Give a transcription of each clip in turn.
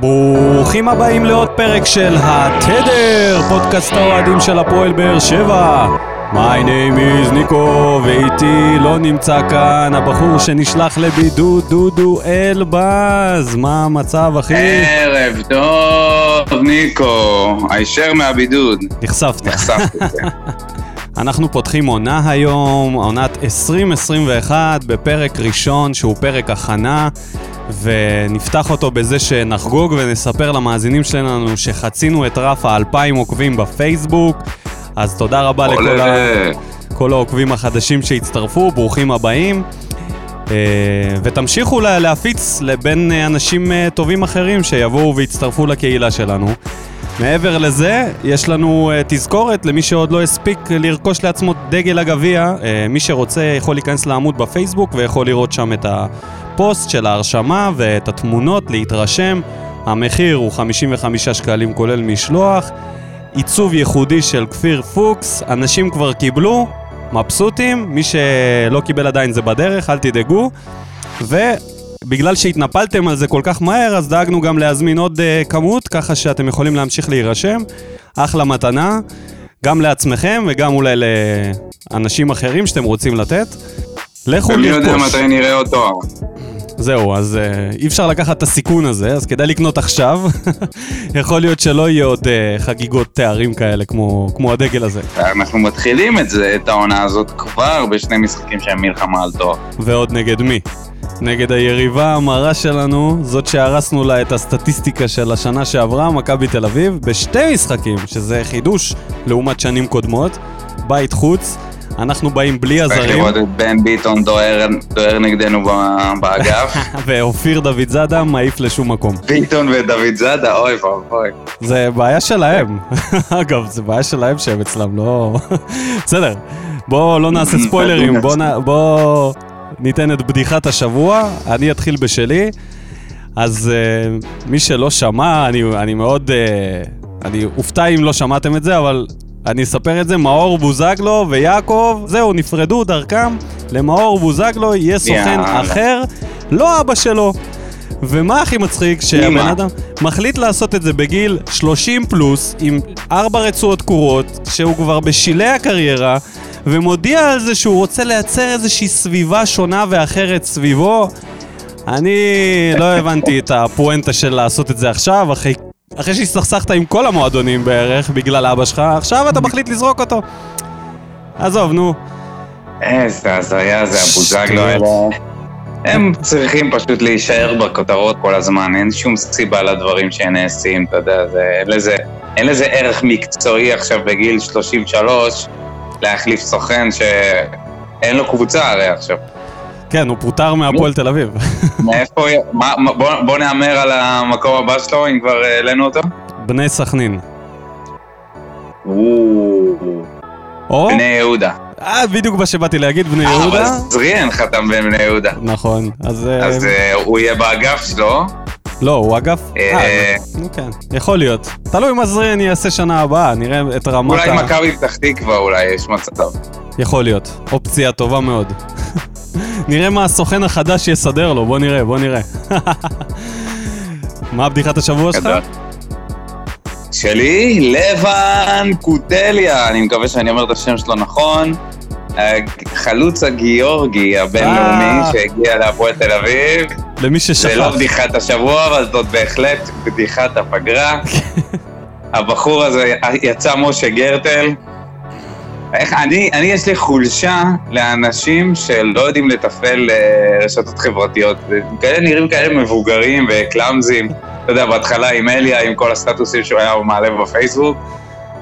ברוכים הבאים לעוד פרק של התדר, פודקאסט האוהדים של הפועל באר שבע. My name is ניקו, ואיתי לא נמצא כאן הבחור שנשלח לבידוד, דודו אלבז. מה המצב, אחי? ערב טוב, ניקו, הישר מהבידוד. נחשפת. נחשפתי, כן. אנחנו פותחים עונה היום, עונת 2021, בפרק ראשון שהוא פרק הכנה, ונפתח אותו בזה שנחגוג ונספר למאזינים שלנו שחצינו את רף האלפיים עוקבים בפייסבוק. אז תודה רבה לכל ה... עולה. כל העוקבים החדשים שהצטרפו, ברוכים הבאים. אה, ותמשיכו לה- להפיץ לבין אנשים אה, טובים אחרים שיבואו ויצטרפו לקהילה שלנו. מעבר לזה, יש לנו אה, תזכורת למי שעוד לא הספיק לרכוש לעצמו דגל הגביע. אה, מי שרוצה יכול להיכנס לעמוד בפייסבוק ויכול לראות שם את הפוסט של ההרשמה ואת התמונות, להתרשם. המחיר הוא 55 שקלים כולל משלוח. עיצוב ייחודי של כפיר פוקס, אנשים כבר קיבלו, מבסוטים, מי שלא קיבל עדיין זה בדרך, אל תדאגו. ובגלל שהתנפלתם על זה כל כך מהר, אז דאגנו גם להזמין עוד uh, כמות, ככה שאתם יכולים להמשיך להירשם. אחלה מתנה, גם לעצמכם וגם אולי לאנשים אחרים שאתם רוצים לתת. לכו ומי יודע לרכוש. מתי נראה אותו. זהו, אז uh, אי אפשר לקחת את הסיכון הזה, אז כדאי לקנות עכשיו. יכול להיות שלא יהיה עוד uh, חגיגות תארים כאלה כמו, כמו הדגל הזה. אנחנו מתחילים את זה, את העונה הזאת, כבר בשני משחקים שהם מלחמה על תואר. ועוד נגד מי? נגד היריבה המרה שלנו, זאת שהרסנו לה את הסטטיסטיקה של השנה שעברה, מכבי תל אביב, בשתי משחקים, שזה חידוש לעומת שנים קודמות, בית חוץ, אנחנו באים בלי צריך הזרים, לראות את בן ביטון דוהר דוהר נגדנו באגף. ואופיר דוד זאדה מעיף לשום מקום. ביטון ודוד זאדה, אוי ואבוי. זה בעיה שלהם. אגב, זה בעיה שלהם שהם אצלם, לא... בסדר, בואו לא נעשה ספוילרים, בואו ניתן את בדיחת השבוע, אני אתחיל בשלי. אז uh, מי שלא שמע, אני, אני מאוד... Uh, אני אופתע אם לא שמעתם את זה, אבל אני אספר את זה, מאור בוזגלו ויעקב, זהו, נפרדו דרכם. למאור בוזגלו יהיה סוכן יאללה. אחר, לא אבא שלו. ומה הכי מצחיק? שהבן. אדם מחליט לעשות את זה בגיל 30 פלוס, עם ארבע רצועות קורות, שהוא כבר בשילי הקריירה, ומודיע על זה שהוא רוצה לייצר איזושהי סביבה שונה ואחרת סביבו. אני לא הבנתי את הפואנטה של לעשות את זה עכשיו, אחרי, אחרי שהסתכסכת עם כל המועדונים בערך, בגלל אבא שלך, עכשיו אתה מחליט לזרוק אותו. עזוב, נו. איזה הזיה זה הבוזגלו. האלה. הם צריכים פשוט להישאר בכותרות כל הזמן, אין שום סיבה לדברים שנעשים, אתה יודע, זה, אין, לזה, אין לזה ערך מקצועי עכשיו בגיל 33 להחליף סוכן שאין לו קבוצה הרי עכשיו. כן, הוא פוטר מהפועל תל אביב. מאיפה, מה, בוא, בוא נהמר על המקום הבא שלו, אם כבר אה, העלינו אותו. בני סכנין. או, בני יהודה. אה, בדיוק מה שבאתי להגיד, בני אה, יהודה. אבל זריאן חתם בבני יהודה. נכון, אז... אה, אז אה, הוא יהיה באגף שלו. לא, הוא אגף... אה, כן, יכול להיות. תלוי מה זריאן יעשה שנה הבאה, נראה את רמת אולי ה... מכבי פתח תקווה אולי יש מצב. יכול להיות. אופציה טובה מאוד. נראה מה הסוכן החדש יסדר לו, בוא נראה, בוא נראה. מה בדיחת השבוע שלך? שלי, לבן קוטליה, אני מקווה שאני אומר את השם שלו נכון. החלוץ הגיאורגי הבינלאומי אה. שהגיע להפועל תל אביב. למי זה ששכח. לא בדיחת השבוע, אבל זאת בהחלט בדיחת הפגרה. הבחור הזה יצא משה גרטל. איך, אני, אני יש לי חולשה לאנשים שלא יודעים לתפעל אה, רשתות חברתיות. כאלה נראים כאלה מבוגרים וקלאמזים. אתה יודע, בהתחלה עם אליה, עם כל הסטטוסים שהוא היה מעלה בפייסבוק,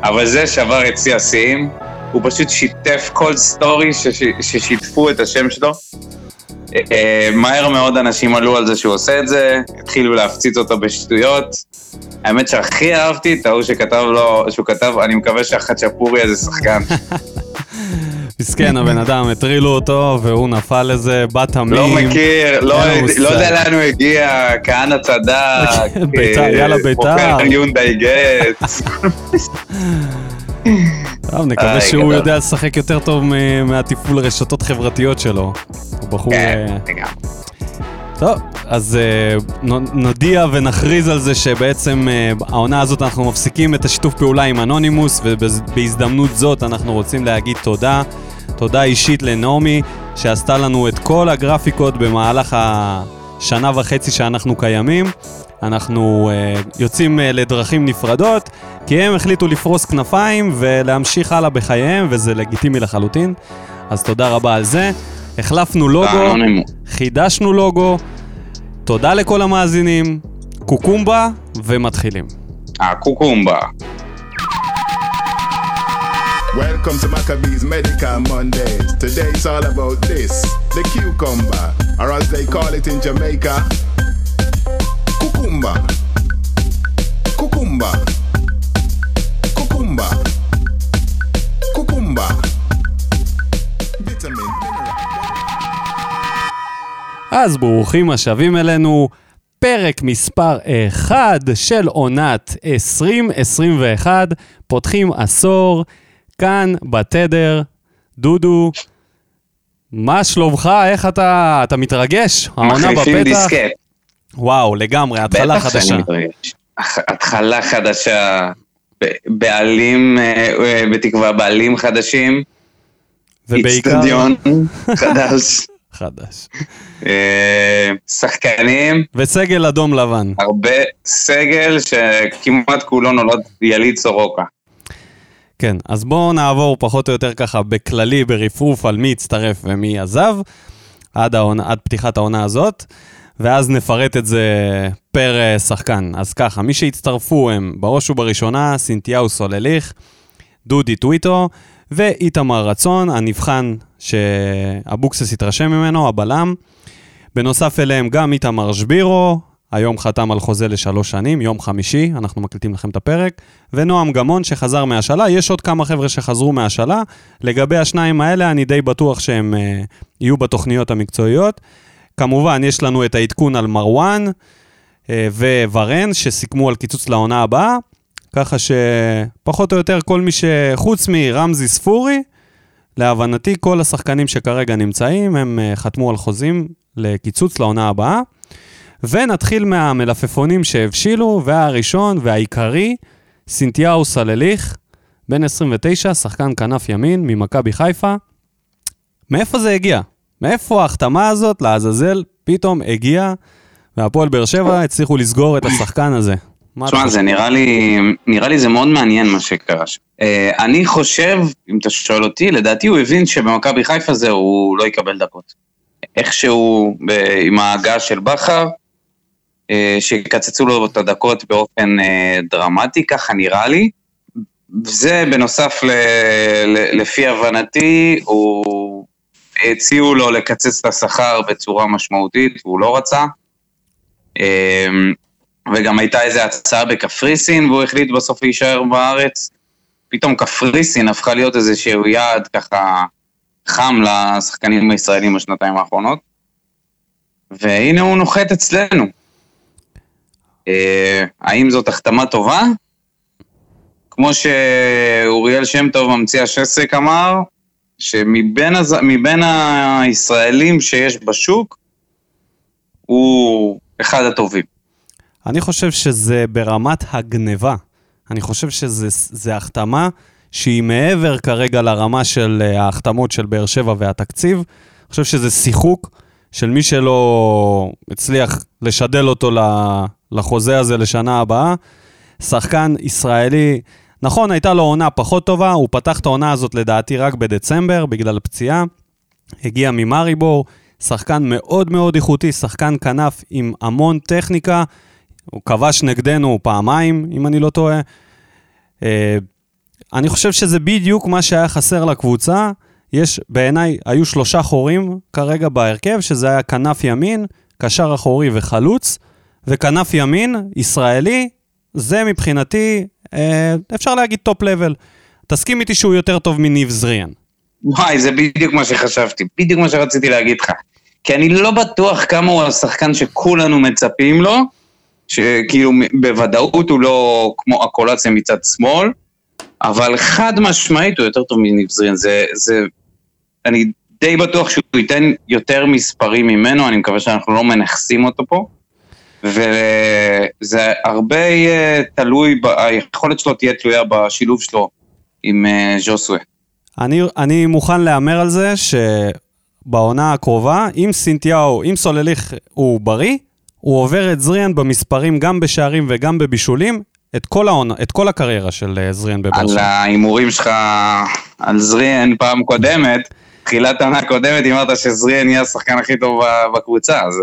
אבל זה שבר את שיא השיאים. הוא פשוט שיתף כל סטורי שש, ששיתפו את השם שלו. אה, אה, מהר מאוד אנשים עלו על זה שהוא עושה את זה, התחילו להפציץ אותו בשטויות. האמת שהכי אהבתי את ההוא שכתב לו, שהוא כתב, אני מקווה שהחצ'פורי הזה שחקן. מסכן הבן אדם, הטרילו אותו והוא נפל לזה, בת עמים. לא מכיר, לא. לא יודע לאן הוא הגיע, כהנא צדק, בית"ר, אה, יאללה, בית"ר. מוכר יונדאי גץ. טוב, נקווה איי, שהוא. יודע לשחק יותר טוב מ- מהתפעול רשתות חברתיות שלו. הוא בחור... כן, אה, לגמרי. טוב, אז נודיע ונכריז על זה שבעצם העונה הזאת אנחנו מפסיקים את השיתוף פעולה עם אנונימוס, ובהזדמנות זאת אנחנו רוצים להגיד תודה. תודה אישית לנעמי, שעשתה לנו את כל הגרפיקות במהלך השנה וחצי שאנחנו קיימים. אנחנו uh, יוצאים uh, לדרכים נפרדות, כי הם החליטו לפרוס כנפיים ולהמשיך הלאה בחייהם, וזה לגיטימי לחלוטין. אז תודה רבה על זה. החלפנו לוגו, חידשנו לוגו, תודה לכל המאזינים, קוקומבה, ומתחילים. אה, קוקומבה. Welcome to Maccabees Medical Mondays. Today it's all about this, the cucumber, or as they call it in Jamaica, cucumba. Cucumba. Cucumba. Cucumba. Vitamin, אז ברוכים השבים אלינו, פרק מספר 1 של עונת 2021, פותחים עשור, כאן בתדר, דודו, מה שלומך? איך אתה, אתה מתרגש? העונה בפתח? דיסקט. וואו, לגמרי, התחלה חדשה. בטח שאני מתרגש. התחלה חדשה, בעלים, אה, אה, בתקווה בעלים חדשים. ובעיקר... איצטדיון חדש. חדש. אה, שחקנים. וסגל אדום לבן. הרבה סגל שכמעט כולו נולד יליד סורוקה. כן, אז בואו נעבור פחות או יותר ככה בכללי, ברפרוף, על מי הצטרף ומי עזב, עד, העונה, עד פתיחת העונה הזאת, ואז נפרט את זה פר uh, שחקן. אז ככה, מי שהצטרפו הם בראש ובראשונה סינתיהו סולליך, דודי טוויטו ואיתמר רצון, הנבחן שאבוקסס התרשם ממנו, הבלם. בנוסף אליהם גם איתמר שבירו, היום חתם על חוזה לשלוש שנים, יום חמישי, אנחנו מקליטים לכם את הפרק, ונועם גמון שחזר מהשאלה, יש עוד כמה חבר'ה שחזרו מהשאלה, לגבי השניים האלה אני די בטוח שהם uh, יהיו בתוכניות המקצועיות. כמובן, יש לנו את העדכון על מרואן uh, וורן, שסיכמו על קיצוץ לעונה הבאה, ככה שפחות או יותר כל מי שחוץ מרמזי ספורי, להבנתי כל השחקנים שכרגע נמצאים, הם uh, חתמו על חוזים לקיצוץ לעונה הבאה. ונתחיל מהמלפפונים שהבשילו, והראשון והעיקרי, סינתיהו סלליך, בן 29, שחקן כנף ימין ממכבי חיפה. מאיפה זה הגיע? מאיפה ההחתמה הזאת, לעזאזל, פתאום הגיעה, והפועל באר שבע הצליחו לסגור את השחקן הזה? תשמע, זה נראה לי, נראה לי זה מאוד מעניין מה שקרה שם. Uh, אני חושב, אם אתה שואל אותי, לדעתי הוא הבין שבמכבי חיפה זה הוא לא יקבל דקות. איכשהו, עם ההגעה של בכר, אה, שיקצצו לו את הדקות באופן אה, דרמטי, ככה נראה לי. זה בנוסף, ל, ל, לפי הבנתי, הוא... הציעו לו לקצץ את השכר בצורה משמעותית, והוא לא רצה. אה, וגם הייתה איזו הצעה בקפריסין, והוא החליט בסוף להישאר בארץ. פתאום קפריסין הפכה להיות איזשהו יעד ככה חם לשחקנים הישראלים בשנתיים האחרונות. והנה הוא נוחת אצלנו. אה, האם זאת החתמה טובה? כמו שאוריאל שם טוב, ממציא השסק, אמר, שמבין הז... הישראלים שיש בשוק, הוא אחד הטובים. אני חושב שזה ברמת הגניבה. אני חושב שזה החתמה שהיא מעבר כרגע לרמה של אה, ההחתמות של באר שבע והתקציב. אני חושב שזה שיחוק של מי שלא הצליח לשדל אותו לחוזה הזה לשנה הבאה. שחקן ישראלי, נכון, הייתה לו עונה פחות טובה, הוא פתח את העונה הזאת לדעתי רק בדצמבר, בגלל פציעה. הגיע ממאריבור, שחקן מאוד מאוד איכותי, שחקן כנף עם המון טכניקה. הוא כבש נגדנו פעמיים, אם אני לא טועה. אה, אני חושב שזה בדיוק מה שהיה חסר לקבוצה. יש, בעיניי, היו שלושה חורים כרגע בהרכב, שזה היה כנף ימין, קשר אחורי וחלוץ. וכנף ימין, ישראלי, זה מבחינתי, אה, אפשר להגיד top level. תסכים איתי שהוא יותר טוב מיניב זריאן. וואי, זה בדיוק מה שחשבתי, בדיוק מה שרציתי להגיד לך. כי אני לא בטוח כמה הוא השחקן שכולנו מצפים לו, שכאילו בוודאות הוא לא כמו הקולציה מצד שמאל, אבל חד משמעית הוא יותר טוב מניב זריאן. זה, זה, אני די בטוח שהוא ייתן יותר מספרים ממנו, אני מקווה שאנחנו לא מנכסים אותו פה. וזה הרבה אה, תלוי, היכולת שלו תהיה תלויה בשילוב שלו עם אה, ז'וסווה. אני, אני מוכן להמר על זה שבעונה הקרובה, אם סינטיהו, אם סולליך הוא בריא, הוא עובר את זריאן במספרים גם בשערים וגם בבישולים, את כל, העונה, את כל הקריירה של אה, זריאן בבאר על שבע. ההימורים שלך על זריאן פעם קודמת, תחילת העונה הקודמת, אמרת שזריאן יהיה השחקן הכי טוב בקבוצה, אז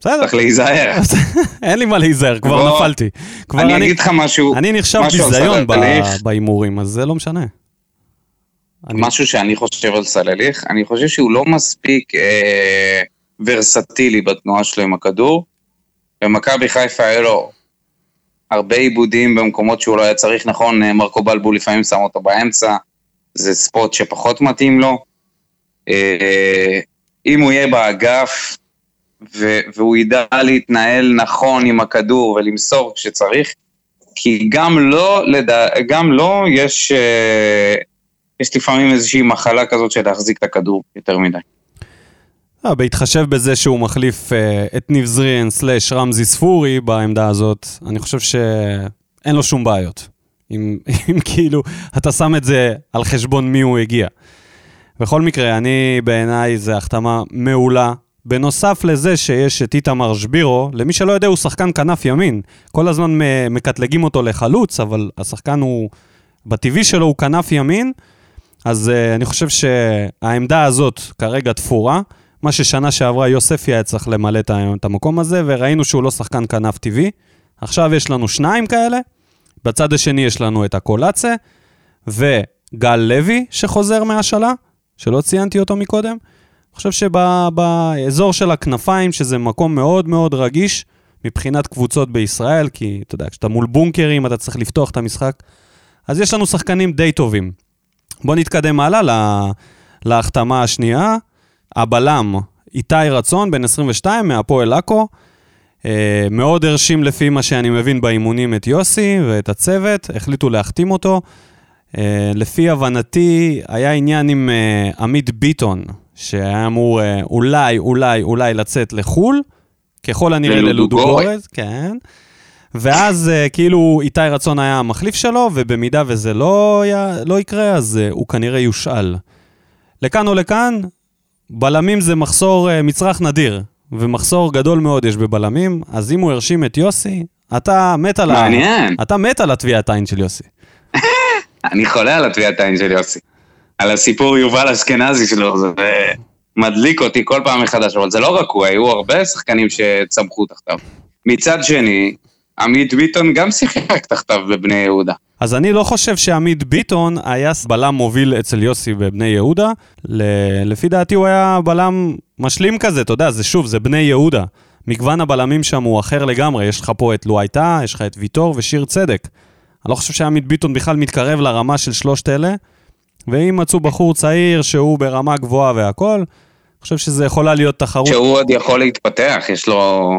בסדר, צריך להיזהר. אין לי מה להיזהר, כבר בוא, נפלתי. כבר אני אגיד לך משהו, אני נחשב ביזיון. בהימורים, אז זה לא משנה. אני- משהו שאני חושב על סלליך, אני חושב שהוא לא מספיק אה, ורסטילי בתנועה שלו עם הכדור. במכבי חיפה היה לו הרבה עיבודים במקומות שהוא לא היה צריך, נכון, אה, מרקו בלבו לפעמים שם אותו באמצע, זה ספוט שפחות מתאים לו. אה, אם הוא יהיה באגף ו- והוא ידע להתנהל נכון עם הכדור ולמסור כשצריך, כי גם לא, לדע... גם לא יש, אה, יש לפעמים איזושהי מחלה כזאת של להחזיק את הכדור יותר מדי. אה, בהתחשב בזה שהוא מחליף אה, את ניב זריאן סלאש רמזי ספורי בעמדה הזאת, אני חושב שאין לו שום בעיות. אם, אם כאילו אתה שם את זה על חשבון מי הוא הגיע. בכל מקרה, אני בעיניי זו החתמה מעולה. בנוסף לזה שיש את איתמר שבירו, למי שלא יודע הוא שחקן כנף ימין. כל הזמן מקטלגים אותו לחלוץ, אבל השחקן הוא, בטבעי שלו הוא כנף ימין, אז uh, אני חושב שהעמדה הזאת כרגע תפורה. מה ששנה שעברה יוספי היה צריך למלא את המקום הזה, וראינו שהוא לא שחקן כנף טבעי. עכשיו יש לנו שניים כאלה, בצד השני יש לנו את הקולאצה, וגל לוי שחוזר מהשאלה, שלא ציינתי אותו מקודם. אני חושב שבאזור של הכנפיים, שזה מקום מאוד מאוד רגיש מבחינת קבוצות בישראל, כי אתה יודע, כשאתה מול בונקרים אתה צריך לפתוח את המשחק, אז יש לנו שחקנים די טובים. בואו נתקדם הלאה לה, להחתמה השנייה. הבלם, איתי רצון, בן 22, מהפועל עכו. אה, מאוד הרשים לפי מה שאני מבין באימונים את יוסי ואת הצוות, החליטו להחתים אותו. אה, לפי הבנתי, היה עניין עם אה, עמית ביטון, שהיה אמור אה, אולי, אולי, אולי לצאת לחו"ל, ככל הנראה ללודוגורץ. ללודוגורץ, כן. ואז אה, כאילו איתי רצון היה המחליף שלו, ובמידה וזה לא, היה, לא יקרה, אז אה, הוא כנראה יושאל. לכאן או לכאן, בלמים זה מחסור, מצרך נדיר, ומחסור גדול מאוד יש בבלמים, אז אם הוא הרשים את יוסי, אתה מת על, ה... מעניין. אתה מת על הטביעת עין של יוסי. אני חולה על הטביעת העין של יוסי. על הסיפור יובל אשכנזי שלו, זה מדליק אותי כל פעם מחדש, אבל זה לא רק הוא, היו הרבה שחקנים שצמחו תחתיו. מצד שני, עמית ביטון גם שיחק תחתיו בבני יהודה. אז אני לא חושב שעמית ביטון היה בלם מוביל אצל יוסי בבני יהודה. לפי דעתי הוא היה בלם משלים כזה, אתה יודע, זה שוב, זה בני יהודה. מגוון הבלמים שם הוא אחר לגמרי, יש לך פה את לואייטה, יש לך את ויטור ושיר צדק. אני לא חושב שעמית ביטון בכלל מתקרב לרמה של שלושת אלה, ואם מצאו בחור צעיר שהוא ברמה גבוהה והכול, אני חושב שזה יכולה להיות תחרות. שהוא עוד יכול להתפתח, יש לו,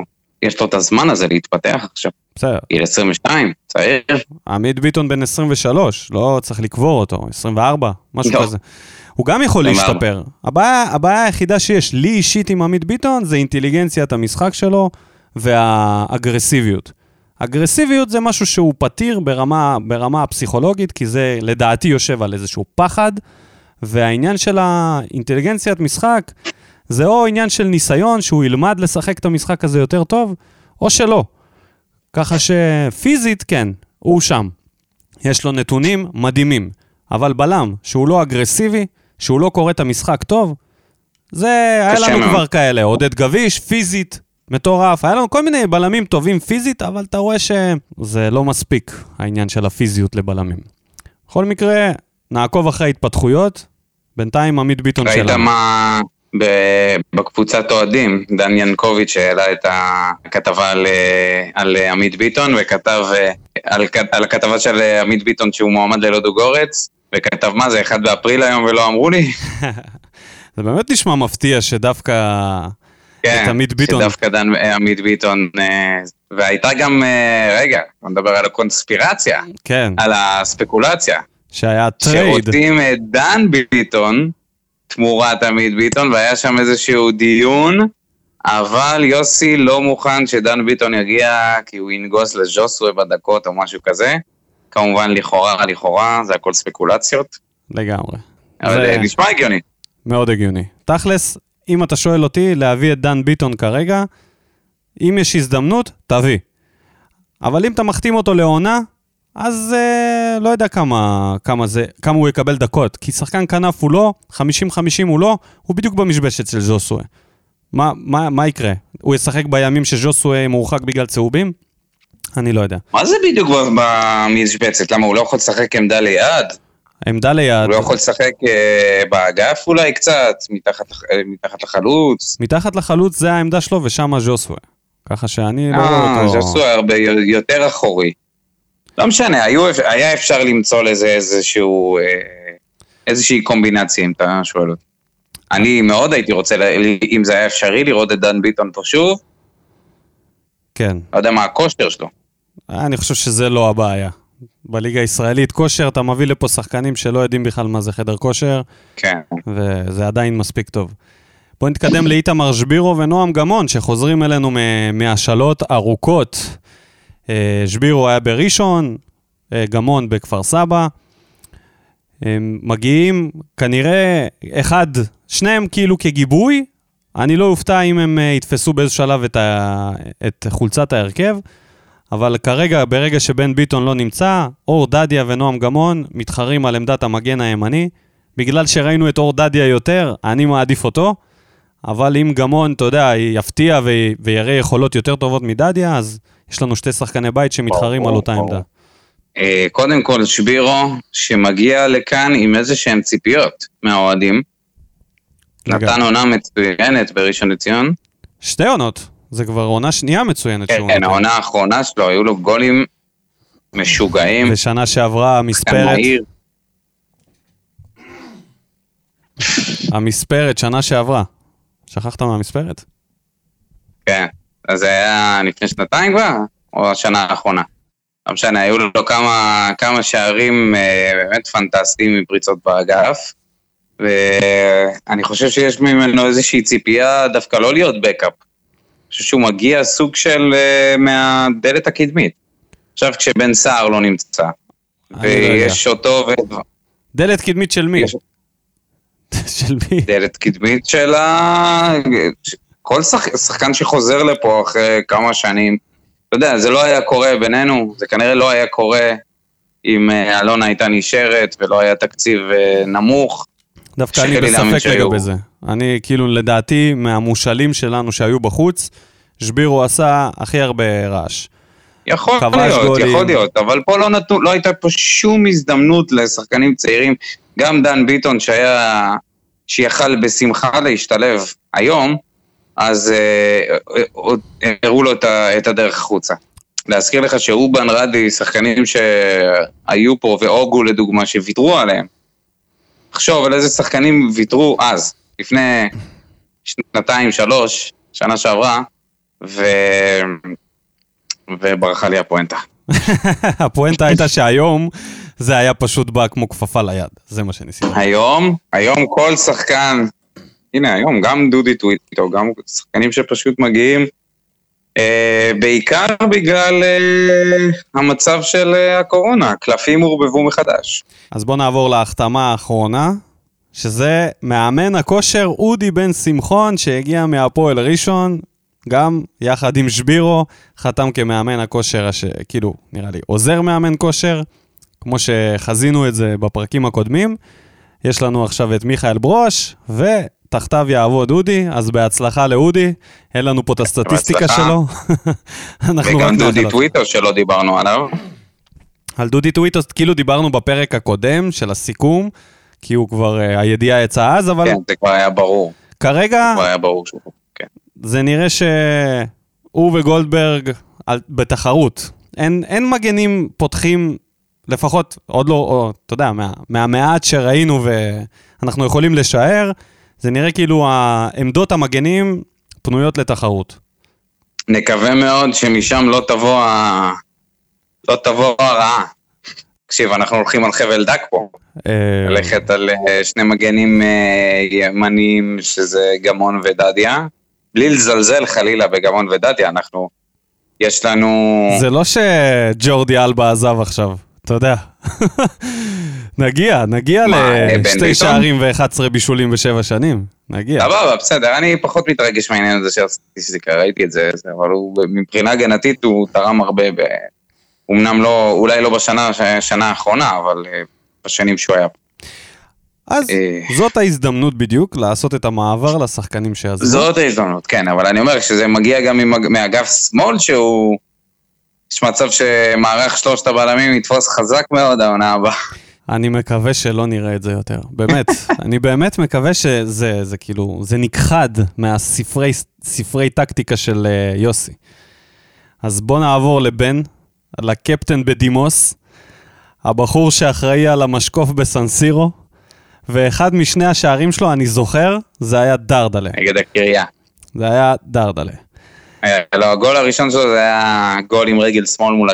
יש לו את הזמן הזה להתפתח עכשיו. בסדר, גיל 22, צעיר. עמית ביטון בן 23, לא צריך לקבור אותו, 24, משהו לא. כזה. הוא גם יכול 24. להשתפר. הבעיה, הבעיה היחידה שיש לי אישית עם עמית ביטון זה אינטליגנציית המשחק שלו והאגרסיביות. אגרסיביות זה משהו שהוא פתיר ברמה, ברמה הפסיכולוגית, כי זה לדעתי יושב על איזשהו פחד, והעניין של האינטליגנציית משחק זה או עניין של ניסיון, שהוא ילמד לשחק את המשחק הזה יותר טוב, או שלא. ככה שפיזית, כן, הוא שם. יש לו נתונים מדהימים, אבל בלם שהוא לא אגרסיבי, שהוא לא קורא את המשחק טוב, זה, היה לנו. כבר כאלה, עודד גביש, פיזית, מטורף, היה לנו כל מיני בלמים טובים פיזית, אבל אתה רואה שזה לא מספיק, העניין של הפיזיות לבלמים. בכל מקרה, נעקוב אחרי ההתפתחויות, בינתיים עמית ביטון ראית שלנו. מה ב- בקבוצת אוהדים, דן ינקוביץ' העלה את הכתבה על, אה, על עמית ביטון, וכתב אה, על, על הכתבה של עמית ביטון שהוא מועמד ללודוגורץ, וכתב מה זה, 1 באפריל היום ולא אמרו לי? זה באמת נשמע מפתיע שדווקא כן, את עמית ביטון. שדווקא דן אה, עמית ביטון, אה, והייתה גם, אה, רגע, בוא נדבר על הקונספירציה, כן, על הספקולציה. שהיה trade. שרוצים את דן ביטון תמורת עמית ביטון, והיה שם איזשהו דיון, אבל יוסי לא מוכן שדן ביטון יגיע, כי הוא ינגוס לז'וסואה בדקות או משהו כזה. כמובן, לכאורה, לכאורה, זה הכל ספקולציות, לגמרי. אבל זה זה נשמע הגיוני. מאוד הגיוני. תכלס, אם אתה שואל אותי להביא את דן ביטון כרגע, אם יש הזדמנות, תביא. אבל אם אתה מחתים אותו לעונה, אז אה, לא יודע כמה, כמה, זה, כמה הוא יקבל דקות. כי שחקן כנף הוא לא, 50-50 הוא לא, הוא בדיוק במשבצת של ז'וסווה. מה, מה, מה יקרה? הוא ישחק בימים שז'וסווה מורחק בגלל צהובים? אני לא יודע. מה זה בדיוק במשבצת? למה, הוא לא יכול לשחק עמדה ליד? עמדה ליד, הוא לא יכול לשחק אה, באגף אולי קצת, מתחת, אה, מתחת לחלוץ? מתחת לחלוץ זה העמדה שלו ושם ז'וסווה. ככה שאני לא רואה אה, אותו... ז'סוי הרבה יותר אחורי. לא משנה, היו, היה אפשר למצוא לזה איזשהו, אה, איזושהי קומבינציה, אם אתה שואל אותי. אני מאוד הייתי רוצה, אם זה היה אפשרי, לראות את דן ביטון פה שוב. כן. לא יודע מה הכושר שלו. אני חושב שזה לא הבעיה. בליגה הישראלית כושר, אתה מביא לפה שחקנים שלא יודעים בכלל מה זה חדר כושר, כן. וזה עדיין מספיק טוב. בואו נתקדם לאיתמר שבירו ונועם גמון, שחוזרים אלינו מהשאלות ארוכות. אה, שבירו היה בראשון, אה, גמון בכפר סבא. הם מגיעים, כנראה, אחד, שניהם כאילו כגיבוי. אני לא אופתע אם הם אה, יתפסו באיזשהו שלב את, ה... את חולצת ההרכב, אבל כרגע, ברגע שבן ביטון לא נמצא, אור דדיה ונועם גמון מתחרים על עמדת המגן הימני. בגלל שראינו את אור דדיה יותר, אני מעדיף אותו, אבל אם גמון, אתה יודע, יפתיע ו... ויראה יכולות יותר טובות מדדיה, אז יש לנו שתי שחקני בית שמתחרים על אותה. עמדה. אה, קודם כל, שבירו, שמגיע לכאן עם איזה שהן ציפיות מהאוהדים. נתן עונה מצוינת בראשון לציון. שתי עונות, זה כבר עונה שנייה מצוינת כן, שהוא כן, נותן. העונה האחרונה שלו, היו לו גולים משוגעים. ושנה שעברה המספרת. המספרת, שנה שעברה. שכחת מהמספרת? כן, אז זה היה לפני שנתיים כבר, או השנה האחרונה. לא משנה, היו לו כמה, כמה שערים אה, באמת פנטסטיים מפריצות באגף, ואני חושב שיש ממנו איזושהי ציפייה דווקא לא להיות בקאפ. חושב שהוא מגיע סוג של אה, מהדלת הקדמית. עכשיו כשבן סער לא נמצא, אני לא יודע. ויש אותו ו... דלת קדמית של מי? יש- של מי? דלת קדמית של ה... כל שח... שחקן שחוזר לפה אחרי כמה שנים, אתה יודע, זה לא היה קורה בינינו, זה כנראה לא היה קורה אם אה, אלונה הייתה נשארת ולא היה תקציב אה, נמוך. דווקא אני בספק. לגבי זה. אני, כאילו, לדעתי, מהמושאלים שלנו שהיו בחוץ, שבירו עשה הכי הרבה רעש. יכול להיות, גולים. יכול להיות, אבל פה לא, נתנו, לא הייתה פה שום הזדמנות לשחקנים צעירים. גם דן ביטון שהיה, שיכל בשמחה להשתלב היום, אז אה, אה, עוד הראו לו את, את הדרך החוצה. להזכיר לך שאובן רדי, שחקנים שהיו פה, ואוגו לדוגמה, שוויתרו עליהם. תחשוב על איזה שחקנים ויתרו אז, לפני שנתיים, שלוש, שנה שעברה, ו... וברחה לי הפואנטה. הפואנטה הייתה שהיום זה היה פשוט בא כמו כפפה ליד, זה מה שניסיתי. היום, היום כל שחקן, הנה היום, גם דודי טוויטו, גם שחקנים שפשוט מגיעים, בעיקר בגלל אה, המצב של אה, הקורונה, קלפים עורבבו מחדש. אז בואו נעבור להחתמה האחרונה, שזה מאמן הכושר אודי בן שמחון, שהגיע מהפועל ראשון, גם יחד עם שבירו, חתם כמאמן הכושר, הש... כאילו, נראה לי, עוזר מאמן כושר, כמו שחזינו את זה בפרקים הקודמים. יש לנו עכשיו את מיכאל ברוש, ותחתיו יעבוד אודי, אז בהצלחה לאודי. אין לנו פה את הסטטיסטיקה. שלו. וגם דודי לו. טוויטו שלא דיברנו עליו. על דודי טוויטוס, כאילו דיברנו בפרק הקודם של הסיכום, כי הוא כבר, uh, הידיעה יצאה אז, אבל כן, זה כבר היה ברור, כרגע כבר היה ברור שהוא... כן. זה נראה שהוא וגולדברג על, בתחרות. אין, אין מגנים פותחים, לפחות עוד לא, או, אתה יודע, מה, מהמעט שראינו ואנחנו יכולים לשער, זה נראה כאילו העמדות המגנים פנויות לתחרות. נקווה מאוד שמשם לא תבוא, ה... לא תבוא הרעה. תקשיב, אנחנו הולכים על חבל דק פה. אה, ללכת על אה, שני מגנים אה, ימניים, שזה גמון ודדיה. בלי לזלזל חלילה בגמון ודדיה, אנחנו... יש לנו... זה לא שג'ורדי אלבה עזב עכשיו, אתה יודע. נגיע, נגיע אה, לשתי ביטון? שערים ו-11 בישולים בשבע שנים. נגיע. סבבה, בסדר, אני פחות מתרגש מהעניין הזה של הסטטיסטיקה, ראיתי את זה, אבל הוא, מבחינה הגנתית הוא תרם הרבה. אמנם לא, אולי לא בשנה השנה האחרונה, אבל אה, בשנים שהוא היה פה. אז אה. זאת ההזדמנות בדיוק לעשות את המעבר לשחקנים שעזבו. זאת ההזדמנות, כן, אבל אני אומר שזה מגיע גם מאגף שמאל שהוא... יש מצב שמערך שלושת הבלמים יתפוס חזק מאוד העונה הבאה. אני מקווה שלא נראה את זה יותר. באמת, אני באמת מקווה שזה זה כאילו, זה נכחד מהספרי ספרי טקטיקה של uh, יוסי. אז בוא נעבור לבן, לקפטן בדימוס, הבחור שאחראי על המשקוף בסנסירו, ואחד משני השערים שלו, אני זוכר, זה היה דרדלה. נגד הקריה. זה היה דרדלה. היה- לא, הגול הראשון שלו זה היה גול עם רגל שמאל מול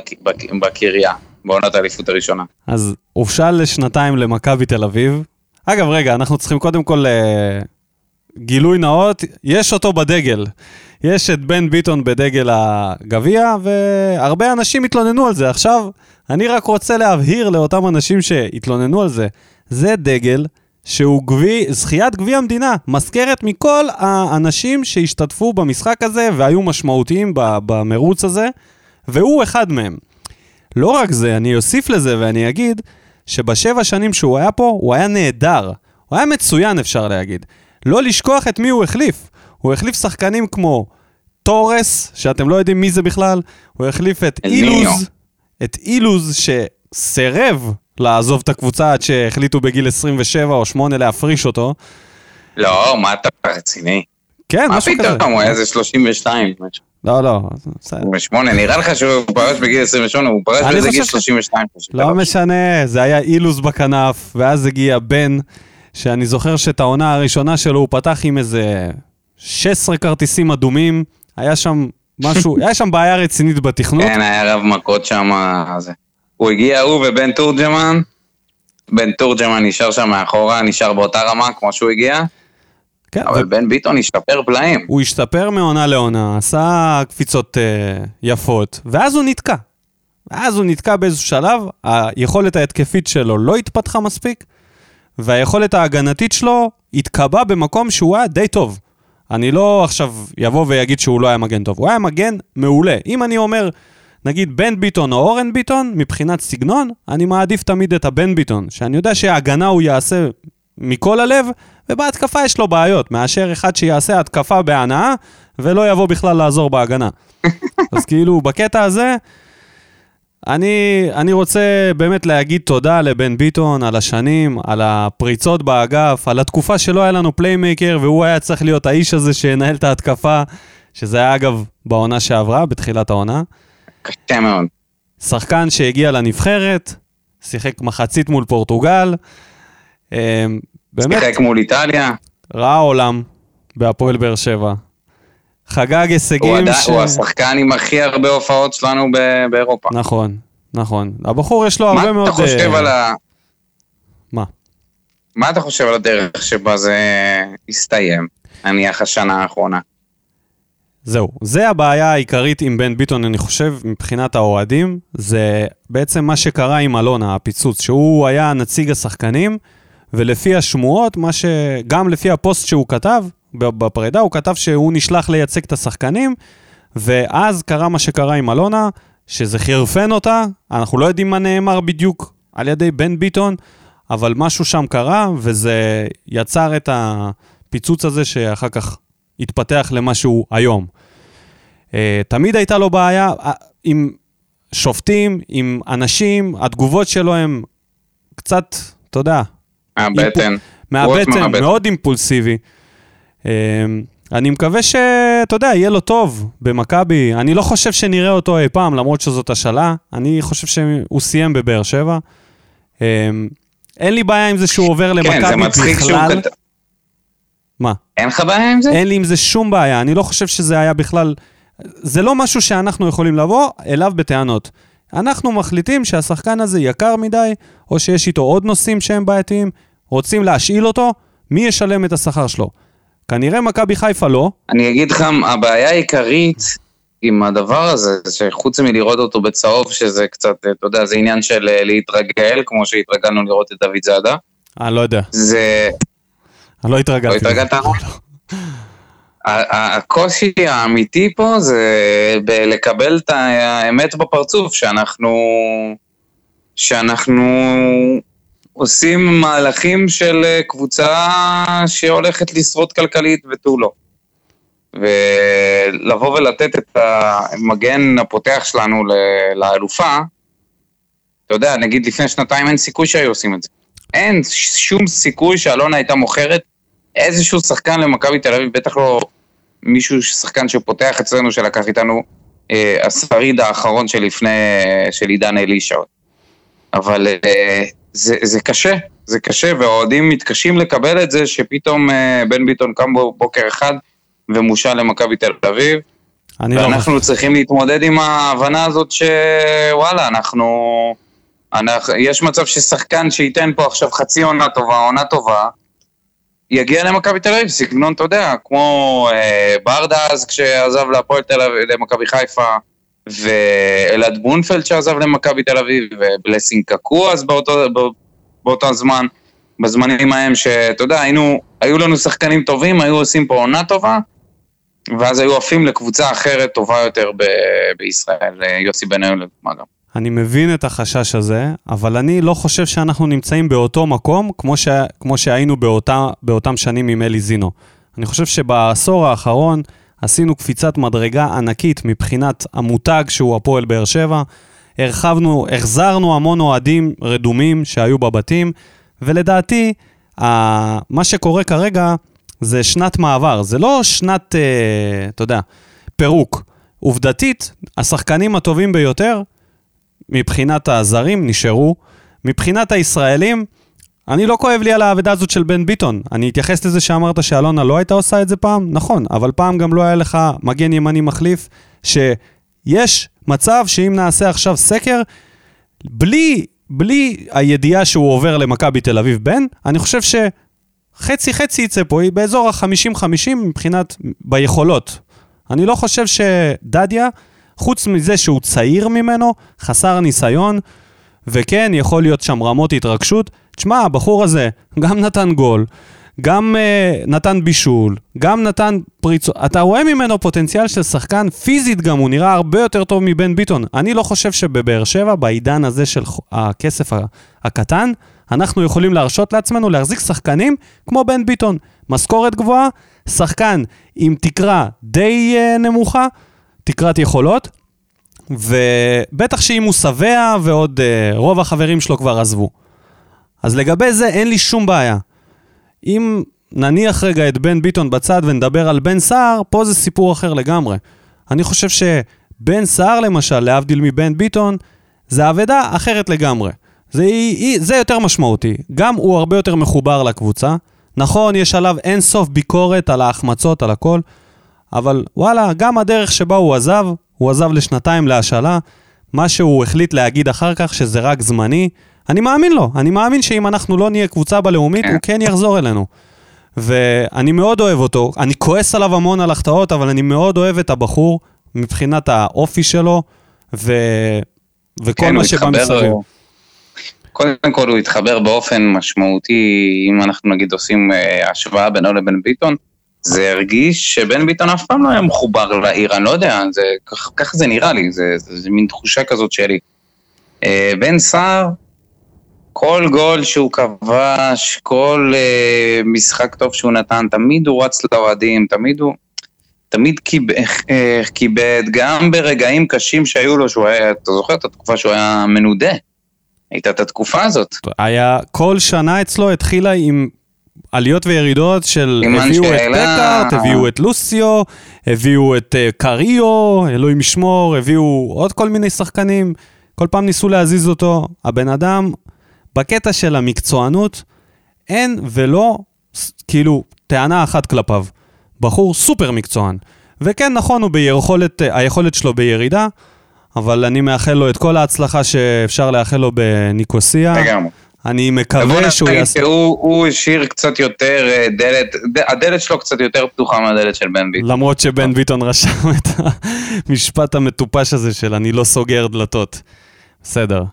בקריה, בעונת האליפות הראשונה. אז הובשל לשנתיים למכבי תל אביב. אגב, רגע, אנחנו צריכים קודם כל אה, גילוי נאות, יש אותו בדגל. יש את בן ביטון בדגל הגביע, והרבה אנשים התלוננו על זה. עכשיו, אני רק רוצה להבהיר לאותם אנשים שהתלוננו על זה, זה דגל שהוא גבי, זכיית גביע המדינה, מזכרת מכל האנשים שהשתתפו במשחק הזה והיו משמעותיים במרוץ הזה, והוא אחד מהם. לא רק זה, אני אוסיף לזה ואני אגיד שבשבע שנים שהוא היה פה, הוא היה נהדר. הוא היה מצוין, אפשר להגיד. לא לשכוח את מי הוא החליף. הוא החליף שחקנים כמו תורס, שאתם לא יודעים מי זה בכלל, הוא החליף את. אילוז, את אילוז שסירב לעזוב את הקבוצה עד שהחליטו בגיל 27 או 8 להפריש אותו. לא, מה אתה רציני? כן, מה משהו כזה. פתאום, הוא היה איזה 32, משהו. לא, לא, בסדר. 28, נראה לך שהוא פרש בגיל 28, הוא פרש אני באיזה גיל חושב ש- 32. פשוט. לא משנה, זה היה אילוז בכנף, ואז הגיע בן, שאני זוכר שאת העונה הראשונה שלו הוא פתח עם איזה 16 כרטיסים אדומים, היה שם משהו, היה שם בעיה רצינית בתכנות. כן, היה רב מכות שם. הוא הגיע, הוא ובן תורג'מן, בן תורג'מן נשאר שם מאחורה, נשאר באותה רמה כמו שהוא הגיע, כן, אבל בן ביטון השתפר פלאים. הוא השתפר מעונה לעונה, עשה קפיצות אה, יפות, ואז הוא נתקע. ואז הוא נתקע באיזשהו שלב, היכולת ההתקפית שלו לא התפתחה מספיק, והיכולת ההגנתית שלו התקבע במקום שהוא היה די טוב. אני לא עכשיו יבוא ויגיד שהוא לא היה מגן טוב, הוא היה מגן מעולה. אם אני אומר, נגיד בן ביטון או אורן ביטון, מבחינת סגנון, אני מעדיף תמיד את הבן ביטון, שאני יודע שההגנה הוא יעשה מכל הלב, ובהתקפה יש לו בעיות, מאשר אחד שיעשה התקפה בהנאה, ולא יבוא בכלל לעזור בהגנה. אז כאילו, בקטע הזה, אני, אני רוצה באמת להגיד תודה לבן ביטון על השנים, על הפריצות באגף, על התקופה שלא היה לנו playmaker, והוא היה צריך להיות האיש הזה שינהל את ההתקפה, שזה היה אגב בעונה שעברה, בתחילת העונה. קשה מאוד. שחקן שהגיע לנבחרת, שיחק מחצית מול פורטוגל, באמת שיחק מול איטליה, ראה עולם בהפועל באר שבע. חגג הוא הישגים עדיין- ש... הוא השחקן עם הכי הרבה הופעות שלנו ב- באירופה. נכון, נכון. הבחור יש לו מה הרבה מאוד... אתה חושב אה, על ה... מה? מה אתה חושב על הדרך שבה זה הסתיים, נניח השנה האחרונה? זהו, זה הבעיה העיקרית עם בן ביטון, אני חושב, מבחינת האוהדים, זה בעצם מה שקרה עם אלונה, הפיצוץ, שהוא היה נציג השחקנים, ולפי השמועות, מה ש... גם לפי הפוסט שהוא כתב בפרידה, הוא כתב שהוא נשלח לייצג את השחקנים, ואז קרה מה שקרה עם אלונה, שזה חירפן אותה, אנחנו לא יודעים מה נאמר בדיוק על ידי בן ביטון, אבל משהו שם קרה, וזה יצר את הפיצוץ הזה שאחר כך התפתח למשהו היום. Uh, תמיד הייתה לו בעיה uh, עם שופטים, עם אנשים, התגובות שלו הן קצת, אתה יודע. מהבטן, מהבטן. מאוד אימפולסיבי. אה, אני מקווה שאתה יודע, יהיה לו טוב במכבי. אני לא חושב שנראה אותו אי פעם, למרות שזאת השאלה. אני חושב שהוא סיים בבאר שבע. אה, אין לי בעיה עם זה שהוא עובר כן, זה למכבי מצחיק שהוא בכלל. מה? אין לך בעיה עם זה? אין לי עם זה שום בעיה, אני לא חושב שזה היה בכלל... זה לא משהו שאנחנו יכולים לבוא אליו בטענות. אנחנו מחליטים שהשחקן הזה יקר מדי, או שיש איתו עוד נושאים שהם בעייתיים, רוצים להשאיל אותו, מי ישלם את השכר שלו? כנראה מכבי חיפה לא. אני אגיד לך, הבעיה העיקרית עם הדבר הזה, שחוץ מלראות אותו בצהוב, שזה קצת, אתה יודע, זה עניין של אה, להתרגל, כמו שהתרגלנו לראות את דוד זאדה. אני לא יודע, זה... אני לא התרגלתי. לא התרגלת? ה- הקושי האמיתי פה זה בלקבל את האמת בפרצוף, שאנחנו... שאנחנו עושים מהלכים של אה, קבוצה שהולכת לשרוד כלכלית ותו לא. ולבוא ולתת את המגן הפותח שלנו לאלופה, אתה יודע, נגיד לפני שנתיים אין סיכוי שהיו עושים את זה. אין שום סיכוי שאלונה הייתה מוכרת איזשהו שחקן למכבי תל אביב, בטח לא מישהו, שחקן שפותח אצלנו, שלקח איתנו אה, השריד האחרון שלפני, של עידן אלישע. אבל אה, זה, זה קשה, זה קשה, והאוהדים מתקשים לקבל את זה שפתאום אה, בן ביטון קם בוקר אחד ומושל למכבי תל אביב. לא ואנחנו חושב. צריכים להתמודד עם ההבנה הזאת שוואלה, אנחנו, אנחנו... יש מצב ששחקן שייתן פה עכשיו חצי עונה טובה, עונה טובה, יגיע למכבי תל אביב, סגנון, אתה יודע, כמו אה, ברדה אז כשעזב להפועל תל אביב, למכבי חיפה, ואלעד בונפלד שעזב למכבי תל אביב, ובלסינג קקו אז באותו, בא- באותו זמן, בזמנים ההם שאתה יודע, היינו, היו לנו שחקנים טובים, היו עושים פה עונה טובה, ואז היו עפים לקבוצה אחרת טובה יותר ב- בישראל, יוסי בניון לדוגמה גם. אני מבין את החשש הזה, אבל אני לא חושב שאנחנו נמצאים באותו מקום כמו, ש... כמו שהיינו באותה... באותם שנים עם אלי זינו. אני חושב שבעשור האחרון עשינו קפיצת מדרגה ענקית מבחינת המותג שהוא הפועל באר שבע. הרחבנו, החזרנו המון אוהדים רדומים שהיו בבתים, ולדעתי, ה... מה שקורה כרגע זה שנת מעבר, זה לא שנת, אה, אתה יודע, פירוק. עובדתית, השחקנים הטובים ביותר מבחינת הזרים נשארו. מבחינת הישראלים, אני לא כואב לי על האבדה הזאת של בן ביטון. אני אתייחס לזה שאמרת שאלונה לא הייתה עושה את זה פעם, נכון, אבל פעם גם לא היה לך מגן ימני מחליף, שיש מצב שאם נעשה עכשיו סקר, בלי, בלי הידיעה שהוא עובר למכבי תל אביב בן, אני חושב שחצי חצי יצא פה, היא באזור ה-50-50 מבחינת, ביכולות. אני לא חושב שדדיה, חוץ מזה שהוא צעיר ממנו, חסר ניסיון, וכן, יכול להיות שם רמות התרגשות. תשמע, הבחור הזה גם נתן גול, גם uh, נתן בישול, גם נתן פריצות. אתה רואה ממנו פוטנציאל של שחקן, פיזית גם, הוא נראה הרבה יותר טוב מבן ביטון. אני לא חושב שבבאר שבע, בעידן הזה של הכסף הקטן, אנחנו יכולים להרשות לעצמנו להחזיק שחקנים כמו בן ביטון. משכורת גבוהה, שחקן עם תקרה די uh, נמוכה, תקרת יכולות, ובטח שאם הוא שבע ועוד uh, רוב החברים שלו כבר עזבו. אז לגבי זה אין לי שום בעיה. אם נניח רגע את בן ביטון בצד ונדבר על בן סער, פה זה סיפור אחר לגמרי. אני חושב שבן סער למשל, להבדיל מבן ביטון, זה אבדה אחרת לגמרי. זה, זה יותר משמעותי. גם הוא הרבה יותר מחובר לקבוצה. נכון, יש עליו אין סוף ביקורת על ההחמצות, על הכל, אבל וואלה, גם הדרך שבה הוא עזב, הוא עזב לשנתיים להשאלה, מה שהוא החליט להגיד אחר כך שזה רק זמני, אני מאמין לו, אני מאמין שאם אנחנו לא נהיה קבוצה בלאומית, הוא כן יחזור אלינו. ואני מאוד אוהב אותו, אני כועס עליו המון על החטאות, אבל אני מאוד אוהב את הבחור מבחינת האופי שלו, ו... וכל כן, מה שבא מסביב. קודם כל הוא התחבר באופן משמעותי, אם אנחנו נגיד עושים אה, השוואה בינו לבין ביטון, זה הרגיש שבן ביטון אף פעם לא היה מחובר לעיר, אני לא יודע, זה, כך, ככה זה נראה לי, זה, זה, זה מין תחושה כזאת שלי. אה, בן סער, כל גול שהוא כבש, כל אה, משחק טוב שהוא נתן, תמיד הוא רץ לאוהדים, תמיד הוא... תמיד כיבד, אה, כיבד, גם ברגעים קשים שהיו לו, שהוא היה, אתה זוכר את התקופה שהוא היה מנודה? הייתה את התקופה הזאת. היה, כל שנה אצלו התחילה עם עליות וירידות של הביאו את אנשלה. פקארט, הביאו את לוסיו, הביאו את uh, קריו, אלוהים ישמור, הביאו עוד כל מיני שחקנים, כל פעם ניסו להזיז אותו. הבן אדם, בקטע של המקצוענות, אין ולא, כאילו, טענה אחת כלפיו. בחור סופר מקצוען. וכן, נכון, הוא ביכולת, היכולת שלו בירידה, אבל אני מאחל לו את כל ההצלחה שאפשר לאחל לו בניקוסיה. לגמרי. אני מקווה שהוא יעשה... הוא השאיר קצת יותר אה, דלת, הדלת שלו קצת יותר פתוחה מהדלת של בן ביטון. למרות שבן ביטון רשם את המשפט המטופש הזה של אני לא סוגר דלתות. בסדר.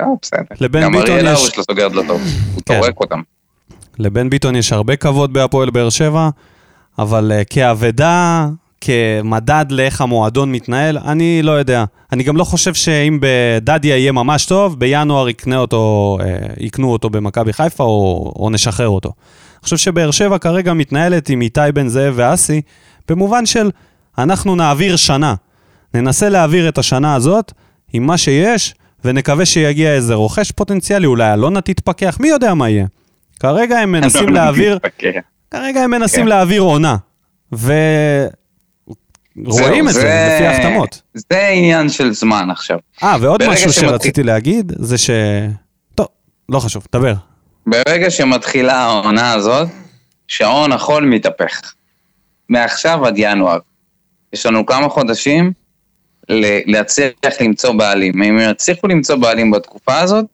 אה, בסדר. לבן גם ביטון אריאל יש- הרוש לא סוגר דלתות, הוא כן. טורק אותם. לבן ביטון יש הרבה כבוד בהפועל באר שבע, אבל uh, כאבדה, כמדד לאיך המועדון מתנהל, אני לא יודע. אני גם לא חושב שאם בדדיה יהיה ממש טוב, בינואר יקנה אותו, uh, יקנו אותו במכבי חיפה או, או נשחרר אותו. אני חושב שבאר שבע כרגע מתנהלת עם איתי בן זאב ואסי, במובן של אנחנו נעביר שנה. ננסה להעביר את השנה הזאת עם מה שיש, ונקווה שיגיע איזה רוכש פוטנציאלי, אולי אלונה תתפכח, מי יודע מה יהיה. כרגע הם מנסים להעביר. כרגע הם מנסים כן. להעביר עונה. ורואים את זהו, זה לפי ההחתמות. זה עניין של זמן עכשיו. אה, ועוד משהו שמתחיל- שרציתי להגיד, זה ש... טוב, לא חשוב, דבר. ברגע שמתחילה העונה הזאת, שעון החול מתהפך. מעכשיו עד ינואר. יש לנו כמה חודשים להצליח למצוא בעלים. אם הם יצליחו למצוא בעלים בתקופה הזאת,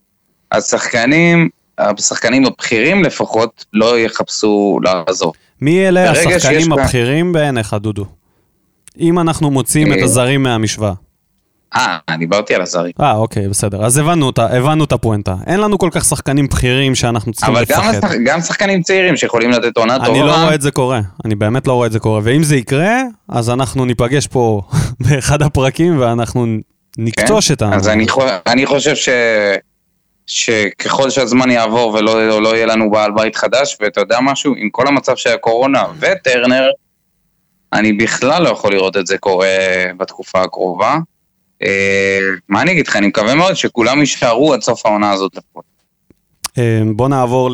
אז שחקנים, השחקנים הבכירים לפחות, לא יחפשו לעזוב. מי אלה השחקנים הבכירים בעיניך, דודו? אם אנחנו מוציאים את אה, הזרים מהמשוואה. אה, דיברתי על הזרים. אה, אוקיי, בסדר. אז הבנו את ה- הבנו את הפואנטה. אין לנו כל כך שחקנים בכירים שאנחנו צריכים אבל גם, לפחד. השח... גם שחקנים צעירים שיכולים לתת עונה טובה. אני לא רואה את זה קורה, אני באמת לא רואה את זה קורה. ואם זה יקרה, אז אנחנו ניפגש פה באחד הפרקים ואנחנו נקטוש את ה... כן? אז אני. אני חושב ש... שככל שהזמן יעבור ולא לא יהיה לנו בעל בית חדש, ואתה יודע משהו, עם כל המצב של הקורונה וטרנר, אני בכלל לא יכול לראות את זה קורה בתקופה הקרובה. אה, מה אני אגיד לך, אני מקווה מאוד שכולם יישארו עד סוף העונה הזאת לפחות. אה, בוא נעבור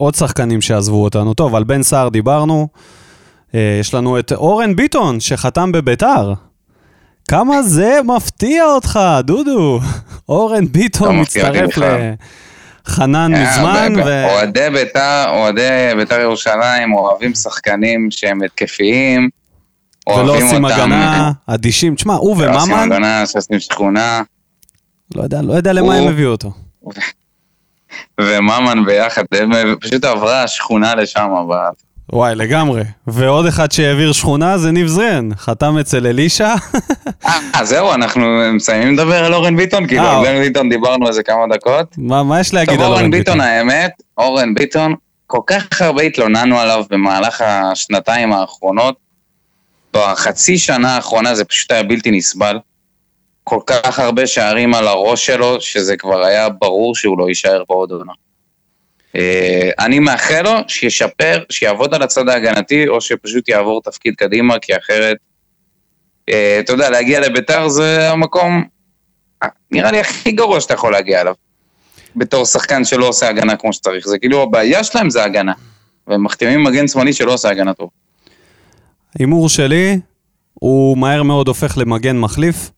לעוד שחקנים שעזבו אותנו. טוב, על בן סער דיברנו. אה, יש לנו את אורן ביטון, שחתם בביתר. כמה זה מפתיע אותך, דודו. אורן ביטון לא מצטרף. לחנן מזמן. אוהדי בית"ר, אוהדי בית"ר ירושלים אוהבים שחקנים שהם התקפיים. ולא עושים אותם, הגנה, אדישים. תשמע, הוא לא עושים וממן, הגנה, שעושים שכונה. לא יודע, לא יודע למה הם הביאו אותו. וממן ביחד, פשוט עברה השכונה לשם. וואי, לגמרי. ועוד אחד שהעביר שכונה זה ניב זריאן. חתם אצל אלישע. אה, זהו, אנחנו מסיימים לדבר על אורן ביטון? כאילו, אה, על אורן ביטון דיברנו איזה כמה דקות. מה מה יש להגיד טוב, על אורן ביטון, האמת, אורן ביטון, כל כך הרבה התלוננו עליו במהלך השנתיים האחרונות. בחצי שנה האחרונה זה פשוט היה בלתי נסבל. כל כך הרבה שערים על הראש שלו, שזה כבר היה ברור שהוא לא יישאר בעוד עונה. אה, אני מאחל לו שישפר, שיעבוד על הצד ההגנתי, או שפשוט יעבור תפקיד קדימה, כי אחרת, אה, אתה יודע, להגיע לביתר זה המקום, אה, נראה לי הכי גרוע שאתה יכול להגיע אליו. בתור שחקן שלא עושה הגנה כמו שצריך. זה כאילו הבעיה שלהם זה הגנה. והם מחתימים מגן שמאלי שלא עושה הגנה טוב. הימור שלי, הוא מהר מאוד הופך למגן מחליף,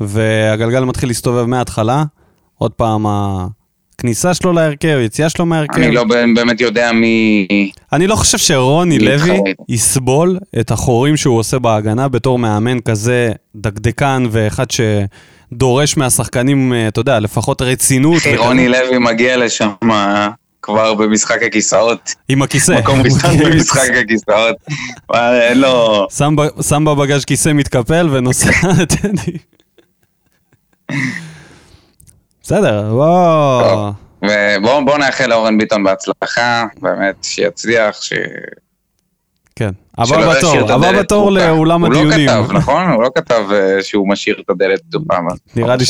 והגלגל מתחיל להסתובב מההתחלה. עוד פעם, הכניסה שלו להרכב, יציאה שלו מההרכב. אני לא באמת יודע מי... אני לא חושב שרוני לוי. יסבול את החורים שהוא עושה בהגנה בתור מאמן כזה דקדקן ואחד שדורש מהשחקנים, אה, אתה יודע, לפחות רצינות. אחי. רוני לוי מגיע לשם אה, כבר במשחק הכיסאות. עם הכיסא. מקום ראשון במשחק הכיסאות. אין לו... שם בבגז' כיסא מתקפל ונוסע לטדי. בסדר, בוא. טוב. ובואו בוא נאחל לאורן ביטון בהצלחה, באמת, שיצליח, ש... כן. הבא בתור, הבא בתור. לאולם הדיונים. הוא לא כתב, נכון? הוא לא כתב אה, שהוא משאיר את הדלת פתוחה. נראה לי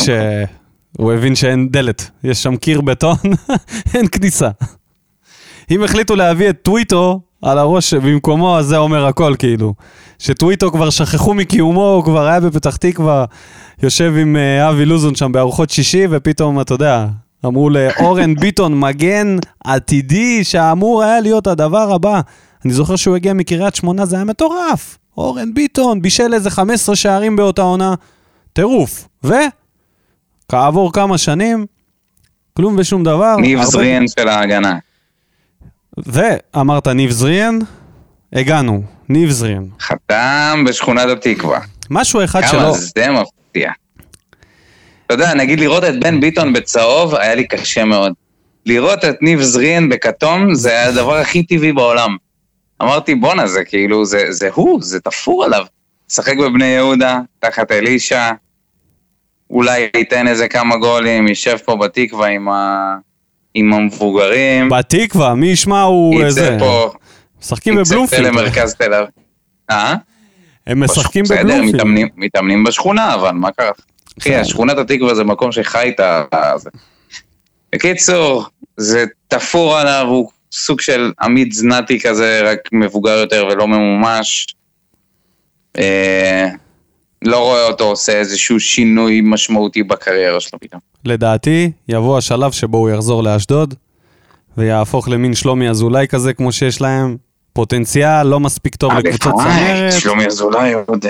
שהוא הבין שאין דלת, יש שם קיר בטון, אין כניסה. אם החליטו להביא את טוויטו על הראש במקומו, אז זה אומר הכל, כאילו. שטוויטו כבר שכחו מקיומו, הוא כבר היה בפתח תקווה, יושב עם אה, אבי לוזון שם בארוחות שישי, ופתאום, אתה יודע, אמרו לאורן ביטון, מגן עתידי, שאמור היה להיות הדבר הבא. אני זוכר שהוא הגיע מקריית שמונה, זה היה מטורף. אורן ביטון בישל איזה 15 שערים באותה עונה. טירוף. וכעבור כמה שנים, כלום ושום דבר. ניב הרבה- זריאן של ההגנה. ואמרת ניב זריאן, הגענו, ניב זריאן. חתם בשכונת התקווה. משהו אחד כמה שלא... זה מפתיע. אתה יודע, נגיד לראות את בן ביטון בצהוב, היה לי קשה מאוד. לראות את ניב זריאן בכתום, זה היה הדבר הכי טבעי בעולם. אמרתי, בואנה, זה כאילו, זה, זה הוא, זה תפור עליו. משחק בבני יהודה, תחת אלישע, אולי ייתן איזה כמה גולים, יישב פה בתקווה עם, ה... עם המבוגרים. בתקווה, מי ישמע הוא יצא איזה... פה, משחקים יצא בבלומפילד. למרכז תל אביב. אה? הם משחקים בסדר, בבלומפילד. מתאמנים, מתאמנים בשכונה, אבל מה קרה? אחי. שכונת התקווה זה מקום שחי את ה... בקיצור, זה תפור עליו, הוא סוג של עמית זנתי כזה, רק מבוגר יותר ולא ממומש. אה, לא רואה אותו עושה איזשהו שינוי משמעותי בקריירה שלו פתאום. לדעתי, יבוא השלב שבו הוא יחזור לאשדוד, ויהפוך למין שלומי אזולאי כזה, כמו שיש להם. פוטנציאל לא מספיק טוב לקבוצת הלוואי, צמרת. שלומי אזולאי עוד...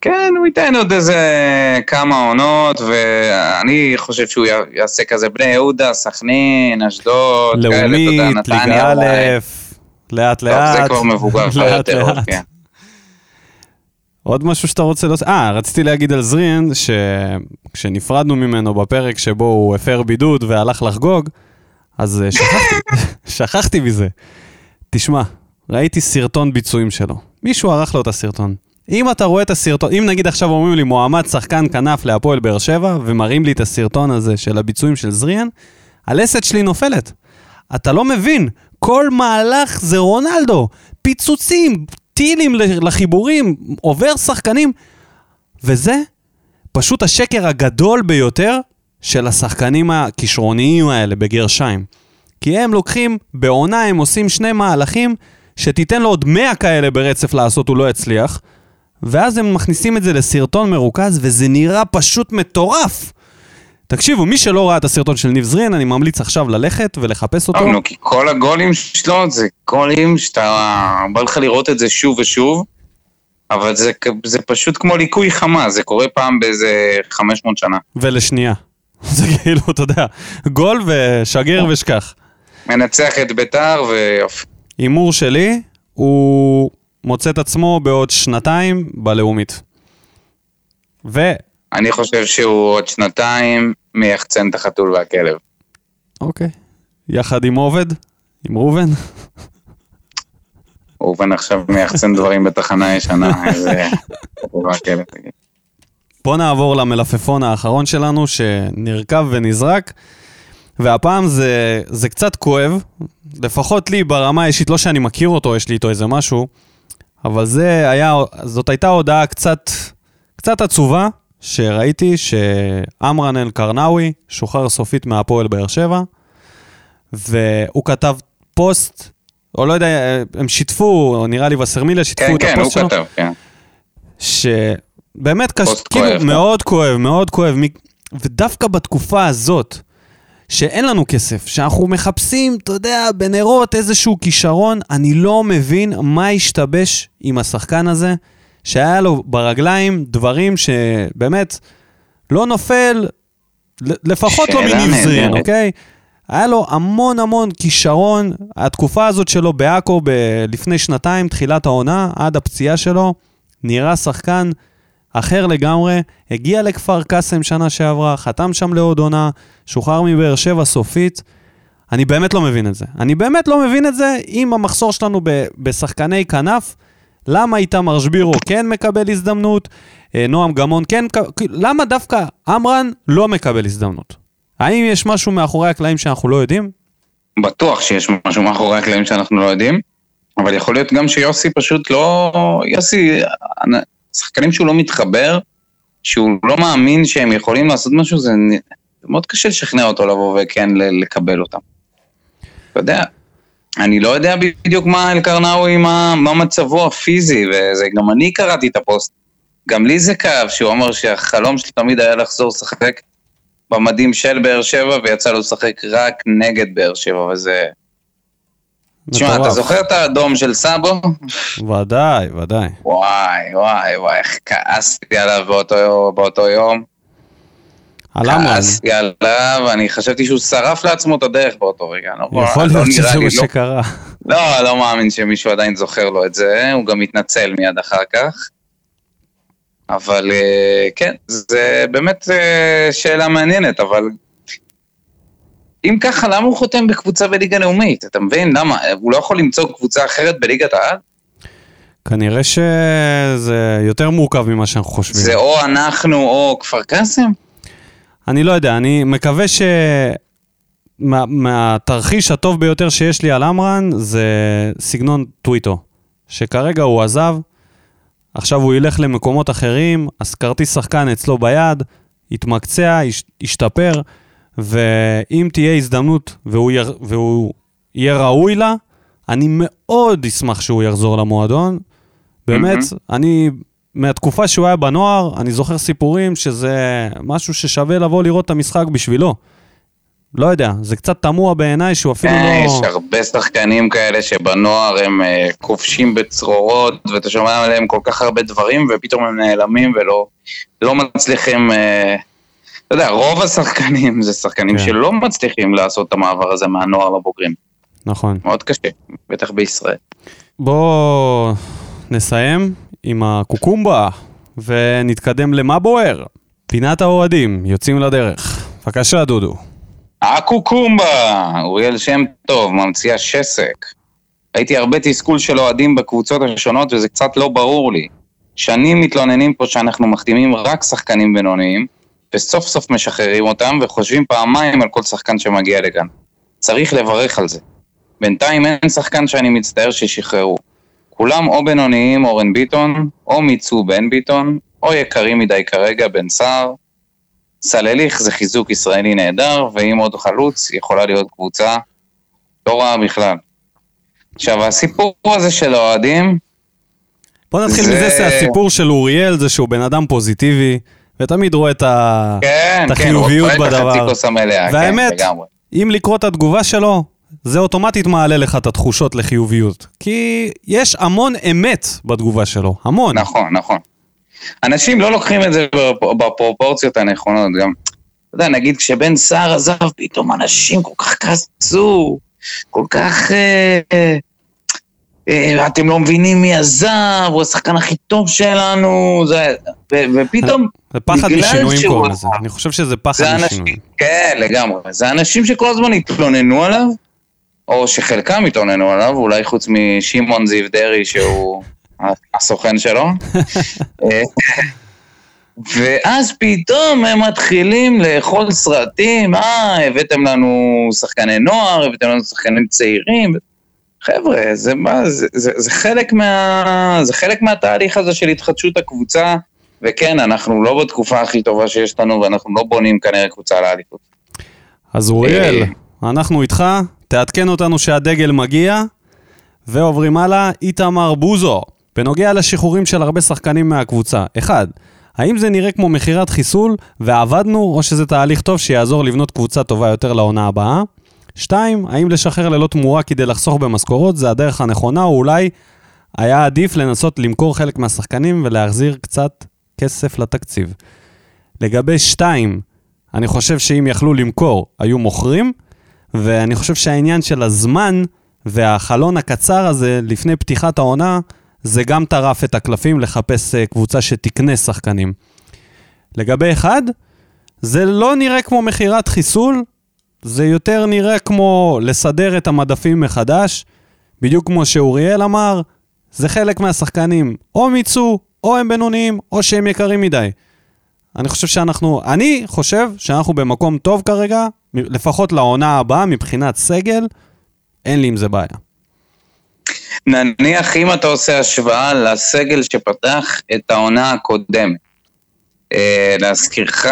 כן, הוא ייתן עוד איזה כמה עונות, ואני חושב שהוא יעשה כזה בני יהודה, סכנין, אשדוד, כאלה, אתה יודע, לאומית, נתניה, ליגה א'. לאט לאט. זה כבר מבוגר לאט יותר, לאט. כן. עוד משהו שאתה רוצה להוסיף? אה, רציתי להגיד על זריאן, שכשנפרדנו ממנו בפרק שבו הוא הפר בידוד והלך לחגוג, אז אה, שכחתי, שכחתי מזה. תשמע, ראיתי סרטון ביצועים שלו. מישהו ערך לו את הסרטון. אם אתה רואה את הסרטון, אם נגיד עכשיו אומרים לי מועמד שחקן כנף להפועל באר שבע, ומראים לי את הסרטון הזה של הביצועים של זריאן, הלסת שלי נופלת. אתה לא מבין, כל מהלך זה רונלדו. פיצוצים, טילים לחיבורים, עובר שחקנים. וזה פשוט השקר הגדול ביותר של השחקנים הכישרוניים האלה, בגרשיים. כי הם לוקחים, בעונה הם עושים שני מהלכים, שתיתן לו עוד 100 כאלה ברצף לעשות, הוא לא יצליח. ואז הם מכניסים את זה לסרטון מרוכז, וזה נראה פשוט מטורף. תקשיבו, מי שלא ראה את הסרטון של ניב זרין, אני ממליץ עכשיו ללכת ולחפש אותו. נו, כי כל הגולים שלו זה גולים שאתה... בא לך לראות את זה שוב ושוב, אבל זה, זה פשוט כמו ליקוי חמה, זה קורה פעם באיזה 500 שנה. ולשנייה. זה כאילו, אתה יודע, גול ושגר ושכח. מנצח את ביתר ויופי. הימור שלי, הוא מוצא את עצמו בעוד שנתיים בלאומית. ו... אני חושב שהוא עוד שנתיים מייחצן את החתול והכלב. אוקיי. יחד עם עובד, עם ראובן. ראובן עכשיו מייחצן דברים בתחנה ישנה, איזה... תגיד. בוא נעבור למלפפון האחרון שלנו, שנרקב ונזרק. והפעם זה, זה קצת כואב, לפחות לי ברמה האישית, לא שאני מכיר אותו, יש לי איתו איזה משהו, אבל זה היה, זאת הייתה הודעה קצת, קצת עצובה, שראיתי שעמרן אל-קרנאווי שוחרר סופית מהפועל באר שבע, והוא כתב פוסט, או לא יודע, הם שיתפו, או נראה לי וסרמיליה שיתפו כן, את כן, הוא הפוסט שלו. כתב, כן. שבאמת קשה, כאילו, כואב, מאוד כואב, מאוד כואב, ודווקא בתקופה הזאת, שאין לנו כסף, שאנחנו מחפשים, אתה יודע, בנרות איזשהו כישרון, אני לא מבין מה השתבש עם השחקן הזה, שהיה לו ברגליים דברים שבאמת לא נופל, לפחות לא מניב זרין. אוקיי? היה לו המון המון כישרון, התקופה הזאת שלו בעכו ב- לפני שנתיים, תחילת העונה, עד הפציעה שלו, נראה שחקן אחר לגמרי, הגיע לכפר קאסם שנה שעברה, חתם שם לעוד עונה, שוחרר מבאר שבע סופית. אני באמת לא מבין את זה. אני באמת לא מבין את זה עם המחסור שלנו ב- בשחקני כנף. למה איתמר שבירו כן מקבל הזדמנות, אה, נועם גמון כן, למה דווקא עמרן לא מקבל הזדמנות? האם יש משהו מאחורי הקלעים שאנחנו לא יודעים? בטוח שיש משהו מאחורי הקלעים שאנחנו לא יודעים, אבל יכול להיות גם שיוסי פשוט לא... יוסי, שחקנים שהוא לא מתחבר, שהוא לא מאמין שהם יכולים לעשות משהו, זה זה מאוד קשה לשכנע אותו לבוא וכן לקבל אותם. אתה יודע, אני לא יודע בדיוק מה אלקרנאווי, מה, מה מצבו הפיזי, וגם אני קראתי את הפוסט. גם לי זה כאב, שהוא אמר שהחלום שלו תמיד היה לחזור לשחק במדים של באר שבע, ויצא לו לשחק רק נגד באר שבע, וזה... תשמע, אתה. זוכר את האדום של סאבו? ודאי, ודאי. וואי, וואי, וואי, איך כעסתי עליו באותו, באותו יום. על עמרן. כעסתי עליו, אני חשבתי שהוא שרף לעצמו את הדרך באותו רגע. לא, יכול לא להיות שזה מה לא- שקרה. לא, לא מאמין שמישהו עדיין זוכר לו את זה, הוא גם התנצל מיד אחר כך. אבל אה, כן, זה באמת אה, שאלה מעניינת, אבל אם ככה, למה הוא חותם בקבוצה בליגה לאומית? אתה מבין? למה? הוא לא יכול למצוא קבוצה אחרת בליגת העל? כנראה שזה יותר מורכב ממה שאנחנו חושבים. זה או אנחנו או כפר קאסם? אני לא יודע, אני מקווה ש... מה, מהתרחיש הטוב ביותר שיש לי על עמרן זה סגנון טוויטו. שכרגע הוא עזב, עכשיו הוא ילך למקומות אחרים, אז כרטיס שחקן אצלו ביד, יתמקצע, יש, ישתפר, ואם תהיה הזדמנות והוא, יר, והוא יהיה ראוי לה, אני מאוד אשמח שהוא יחזור למועדון. באמת, mm-hmm. אני, מהתקופה שהוא היה בנוער, אני זוכר סיפורים שזה משהו ששווה לבוא לראות את המשחק בשבילו. לא יודע, זה קצת תמוה בעיניי שהוא אפילו לא... יש הרבה שחקנים כאלה שבנוער הם אה, כובשים בצרורות, ואתה שומע עליהם כל כך הרבה דברים, ופתאום הם נעלמים ולא לא מצליחים... אה, אתה יודע, רוב השחקנים זה שחקנים כן. שלא מצליחים לעשות את המעבר הזה מהנוער לבוגרים. נכון. מאוד קשה, בטח בישראל. בואו נסיים עם הקוקומבה, ונתקדם למה בוער. פינת האוהדים, יוצאים לדרך. בבקשה, דודו. הקוקומבה, אוריאל שם טוב, ממציא השסק. ראיתי הרבה תסכול של אוהדים בקבוצות השונות וזה קצת לא ברור לי. שנים מתלוננים פה שאנחנו מחתימים רק שחקנים בינוניים, וסוף סוף משחררים אותם וחושבים פעמיים על כל שחקן שמגיע לכאן. צריך לברך על זה. בינתיים אין שחקן שאני מצטער ששחררו. כולם או בינוניים אורן ביטון, או מיצו בן ביטון, או יקרים מדי כרגע בן סער, סלליך זה חיזוק ישראלי נהדר, ואם עוד חלוץ, יכולה להיות קבוצה לא רעה בכלל. עכשיו, הסיפור הזה של האוהדים... בוא נתחיל זה... מזה שהסיפור של אוריאל זה שהוא בן אדם פוזיטיבי, ותמיד רואה את, ה... כן, את החיוביות כן, בדבר. המלאה, והאמת, כן, אם לקרוא את התגובה שלו, זה אוטומטית מעלה לך את התחושות לחיוביות. כי יש המון אמת בתגובה שלו, המון. נכון, נכון. אנשים לא לוקחים את זה בפרופורציות הנכונות, גם, אתה יודע, נגיד כשבן סער עזב, פתאום אנשים כל כך כעסו, כל כך... אה, אה, אה, אתם לא מבינים מי עזב, הוא השחקן הכי טוב שלנו, זה, ו, ופתאום, זה פחד משינויים קוראים לזה, אני חושב שזה פחד משינויים. כן, לגמרי. זה אנשים שכל הזמן התלוננו עליו, או שחלקם התלוננו עליו, אולי חוץ משמעון זיו דרעי שהוא הסוכן שלו. ואז פתאום הם מתחילים לאכול סרטים, אה, הבאתם לנו שחקני נוער, הבאתם לנו שחקנים צעירים. חבר'ה, זה, מה, זה, זה, זה, חלק מה, זה חלק מהתהליך הזה של התחדשות הקבוצה, וכן, אנחנו לא בתקופה הכי טובה שיש לנו, ואנחנו לא בונים כנראה קבוצה לאליפות. אז אוריאל, אה, אנחנו איתך, תעדכן אותנו שהדגל מגיע, ועוברים הלאה, איתמר בוזו. בנוגע לשחרורים של הרבה שחקנים מהקבוצה, אחד, האם זה נראה כמו מכירת חיסול ועבדנו, או שזה תהליך טוב שיעזור לבנות קבוצה טובה יותר לעונה הבאה? שתיים, האם לשחרר ללא תמורה כדי לחסוך במשכורות זה הדרך הנכונה, או אולי היה עדיף לנסות למכור חלק מהשחקנים ולהחזיר קצת כסף לתקציב? לגבי שתיים, אני חושב שאם יכלו למכור, היו מוכרים, ואני חושב שהעניין של הזמן והחלון הקצר הזה לפני פתיחת העונה, זה גם טרף את הקלפים לחפש אה, קבוצה שתקנה שחקנים. לגבי אחד, זה לא נראה כמו מכירת חיסול, זה יותר נראה כמו לסדר את המדפים מחדש, בדיוק כמו שאוריאל אמר, זה חלק מהשחקנים, או מיצו, או הם בינוניים, או שהם יקרים מדי. אני חושב שאנחנו, אני חושב שאנחנו במקום טוב כרגע, לפחות לעונה הבאה מבחינת סגל, אין לי עם זה בעיה. נניח אם אתה עושה השוואה לסגל שפתח את העונה הקודמת. אה, להזכירך,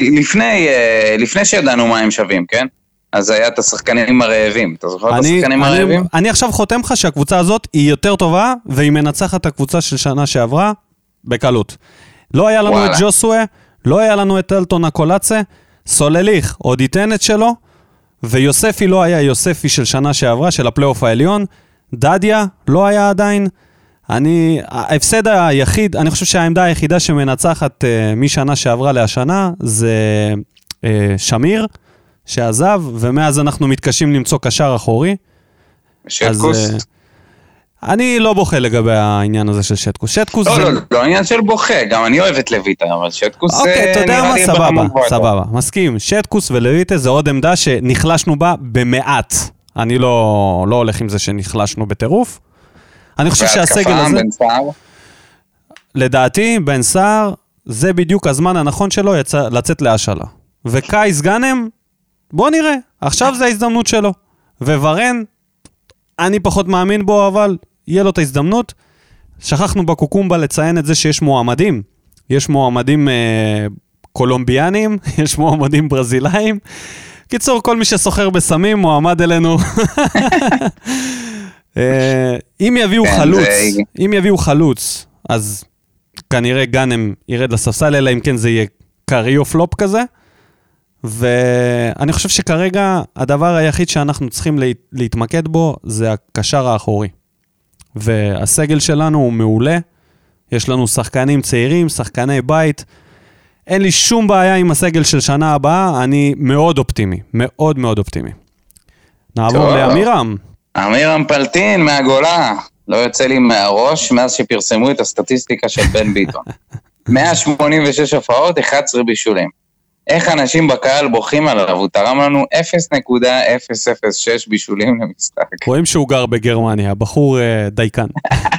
לפני, אה, לפני שידענו מה הם שווים, כן? אז היה את השחקנים הרעבים. אתה זוכר את השחקנים אני, הרעבים? אני עכשיו חותם לך שהקבוצה הזאת היא יותר טובה, והיא מנצחת את הקבוצה של שנה שעברה בקלות. לא היה לנו וואלה. את ג'וסווה, לא היה לנו את אלטון הקולאצה, סולליך עוד ייתן את שלו, ויוספי לא היה יוספי של שנה שעברה, של הפלייאוף העליון, דדיה לא היה עדיין. אני, ההפסד היחיד, אני חושב שהעמדה היחידה שמנצחת uh, משנה שעברה להשנה זה uh, שמיר, שעזב, ומאז אנחנו מתקשים למצוא קשר אחורי. שטקוס. אז, uh, אני לא בוכה לגבי העניין הזה של שטקוס. שטקוס לא, זה... לא, לא עניין של בוכה, גם אני אוהב את לויטה, אבל שטקוס אוקיי, אתה יודע מה? סבבה. סבבה. מסכים. שטקוס ולויטה זה עוד עמדה שנחלשנו בה במעט. אני לא, לא הולך עם זה שנחלשנו בטירוף. אני חושב שהסגל הזה, בן סער, לדעתי, בן סער, זה בדיוק הזמן הנכון שלו יצא, לצאת להשאלה. וקייס גאנם, בוא נראה, עכשיו זה ההזדמנות שלו. וורן, אני פחות מאמין בו, אבל יהיה לו את ההזדמנות. שכחנו בקוקומבה לציין את זה שיש מועמדים. יש מועמדים אה, קולומביאנים, יש מועמדים ברזילאים. קיצור, כל מי שסוחר בסמים מועמד אלינו. אה, אם יביאו כן, חלוץ, אם יביאו חלוץ, אז כנראה גאנם ירד לספסל, אלא אם כן זה יהיה קריו פלופ כזה. ואני חושב שכרגע הדבר היחיד שאנחנו צריכים לה, להתמקד בו זה הקשר האחורי. והסגל שלנו הוא מעולה, יש לנו שחקנים צעירים, שחקני בית. אין לי שום בעיה עם הסגל של שנה הבאה, אני מאוד אופטימי, מאוד מאוד אופטימי. נעבור טוב. לאמירם. אמירם פלטין מהגולה, לא יוצא לי מהראש מאז שפרסמו את הסטטיסטיקה של בן ביטון. 186 הופעות, 11 בישולים. איך אנשים בקהל בוכים עליו, הוא תרם לנו 0.006 בישולים למשחק. רואים שהוא גר בגרמניה, בחור אה, דייקן.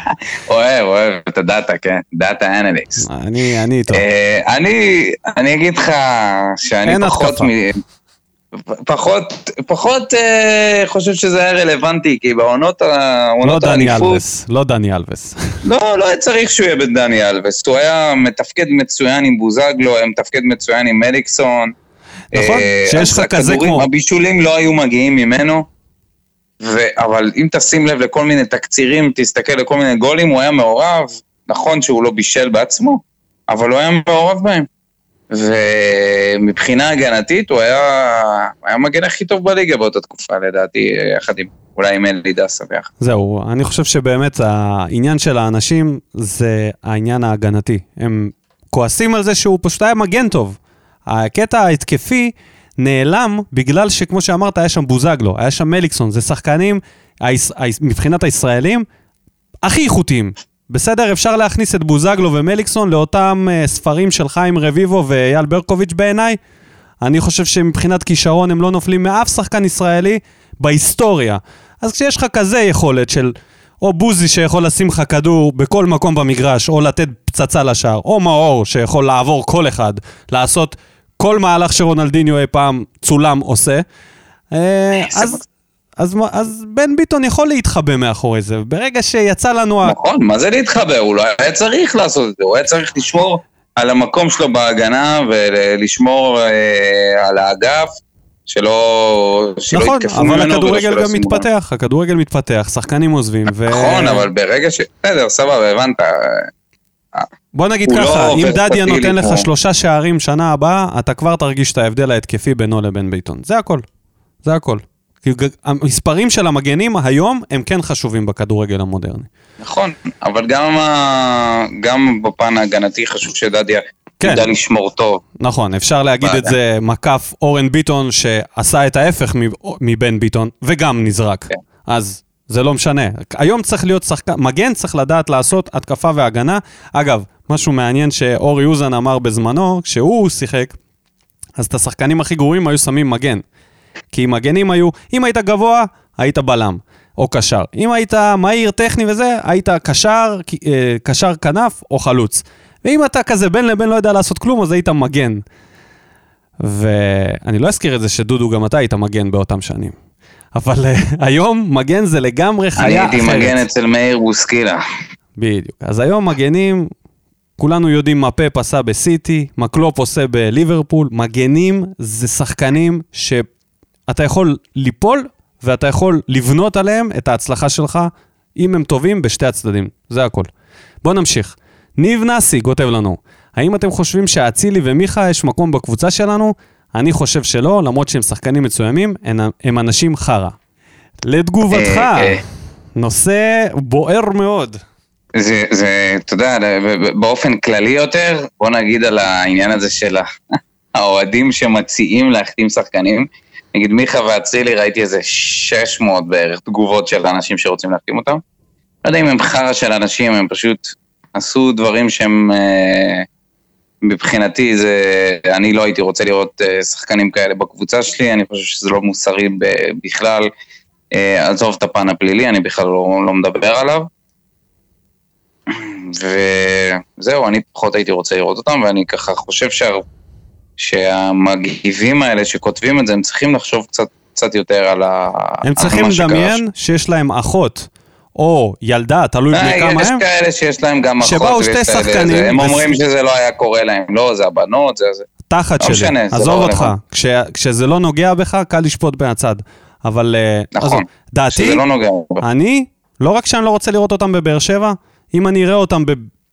אוהב, אוהב את ה data, כן, data analytics. אני, אני איתו. אה, אני, אני אגיד לך שאני פחות. מ... פחות, פחות אה, חושב שזה היה רלוונטי, כי בעונות לא דני אלווס, לא דני אלווס. לא, לא היה צריך שהוא יהיה בדני אלווס, הוא היה מתפקד מצוין עם בוזגלו, היה מתפקד מצוין עם מליקסון. נכון, אה, שיש לך כזה כמו- הבישולים לא היו מגיעים ממנו, ו... אבל אם תשים לב לכל מיני תקצירים, תסתכל לכל מיני גולים, הוא היה מעורב, נכון שהוא לא בישל בעצמו, אבל הוא היה מעורב בהם. ומבחינה הגנתית הוא היה, היה המגן הכי טוב בליגה באותה תקופה לדעתי, יחד עם, אולי עם אלי דסה ביחד. זהו, אני חושב שבאמת העניין של האנשים זה העניין ההגנתי. הם כועסים על זה שהוא פשוט היה מגן טוב. הקטע ההתקפי נעלם בגלל שכמו שאמרת, היה שם בוזגלו, היה שם מליקסון, זה שחקנים, מבחינת הישראלים, הכי איכותיים. בסדר, אפשר להכניס את בוזגלו ומליקסון לאותם uh, ספרים של חיים רביבו ואייל ברקוביץ' בעיניי. אני חושב שמבחינת כישרון הם לא נופלים מאף שחקן ישראלי בהיסטוריה. אז כשיש לך כזה יכולת של או בוזי שיכול לשים לך כדור בכל מקום במגרש, או לתת פצצה לשער, או מאור שיכול לעבור כל אחד, לעשות כל מהלך שרונלדיניו אי פעם צולם עושה, אה, אז, אז, אז בן ביטון יכול להתחבא מאחורי זה. ברגע שיצא לנו... ה- נכון, מה זה להתחבר? הוא לא היה צריך לעשות את זה, הוא היה צריך לשמור על המקום שלו בהגנה ולשמור אה, על האגף, שלא, שלא נכון, יתקפו אבל ממנו. ולא הכדורגל שלא גם. מתפתח, הכדורגל מתפתח, שחקנים עוזבים. ו- נכון, אבל ברגע ש... בסדר, סבבה, הבנת. בוא נגיד הוא לא ככה, אם דדיה נותן לך שלושה שערים שנה הבאה, אתה כבר תרגיש את ההבדל ההתקפי בינו לבין ביטון. זה הכל. זה הכל. המספרים של המגנים היום הם כן חשובים בכדורגל המודרני. נכון, אבל גם, ה- גם בפן ההגנתי חשוב שדדיה כן. ידע לשמור טוב. נכון, אפשר להגיד את בעיה. זה מקף אורן ביטון שעשה את ההפך מבן ביטון, וגם נזרק. כן. אז זה לא משנה. היום צריך להיות שחקן, מגן צריך לדעת לעשות התקפה והגנה. אגב, משהו מעניין שאורי אוזן אמר בזמנו, כשהוא שיחק, אז את השחקנים הכי גרועים היו שמים מגן. כי מגנים היו, אם היית גבוה, היית בלם, או קשר. אם היית מהיר, טכני וזה, היית קשר, אה, קשר כנף או חלוץ. ואם אתה כזה בין לבין לא יודע לעשות כלום, אז היית מגן. ואני לא אזכיר את זה שדודו, גם אתה היית מגן באותם שנים. אבל אה, היום מגן זה לגמרי חיה אחרת. הייתי מגן אצל מאיר בוסקילה. בדיוק. אז היום מגנים, כולנו יודעים מה פפ עשה בסיטי, מה קלופ עושה בליברפול. מגנים זה שחקנים שאתה יכול ליפול ואתה יכול לבנות עליהם את ההצלחה שלך, אם הם טובים, בשתי הצדדים. זה הכל. בואו נמשיך. ניב נאסי כותב לנו, האם אתם חושבים שאצילי ומיכה יש מקום בקבוצה שלנו? אני חושב שלא, למרות שהם שחקנים מצוינים, הם, הם אנשים חרא. לתגובתך, אה, אה. נושא בוער מאוד. זה, זה, אתה יודע, באופן כללי יותר, בוא נגיד על העניין הזה של האוהדים שמציעים להחתים שחקנים. נגיד מיכה ואצילי, ראיתי איזה 600 בערך תגובות של אנשים שרוצים להחתים אותם. לא יודע אם הם חרא של אנשים, הם פשוט עשו דברים שהם... אה, מבחינתי זה, אני לא הייתי רוצה לראות אה, שחקנים כאלה בקבוצה שלי, אני חושב שזה לא מוסרי בכלל. אה, עזוב את הפן הפלילי, אני בכלל לא, לא מדבר עליו. וזהו, אני פחות הייתי רוצה לראות אותם, ואני ככה חושב שה... שהמגיבים האלה שכותבים את זה, הם צריכים לחשוב קצת, קצת יותר על, ה... הם על צריכים לדמיין שם. שיש להם אחות, או ילדה, תלוי בני אה, כמה יש הם. כאלה שיש להם גם אחות, שבאו שתי שחקנים. הם אומרים שזה לא היה קורה להם, לא, זה הבנות, זה זה. תחת לא שלי, עזוב אותך, כשזה לא נוגע בך, קל לשפוט מהצד. אבל אה, נכון, דעתי, שזה לא נוגע. אני, לא רק שאני לא רוצה לראות אותם בבאר שבע, אם אני אראה אותם ב,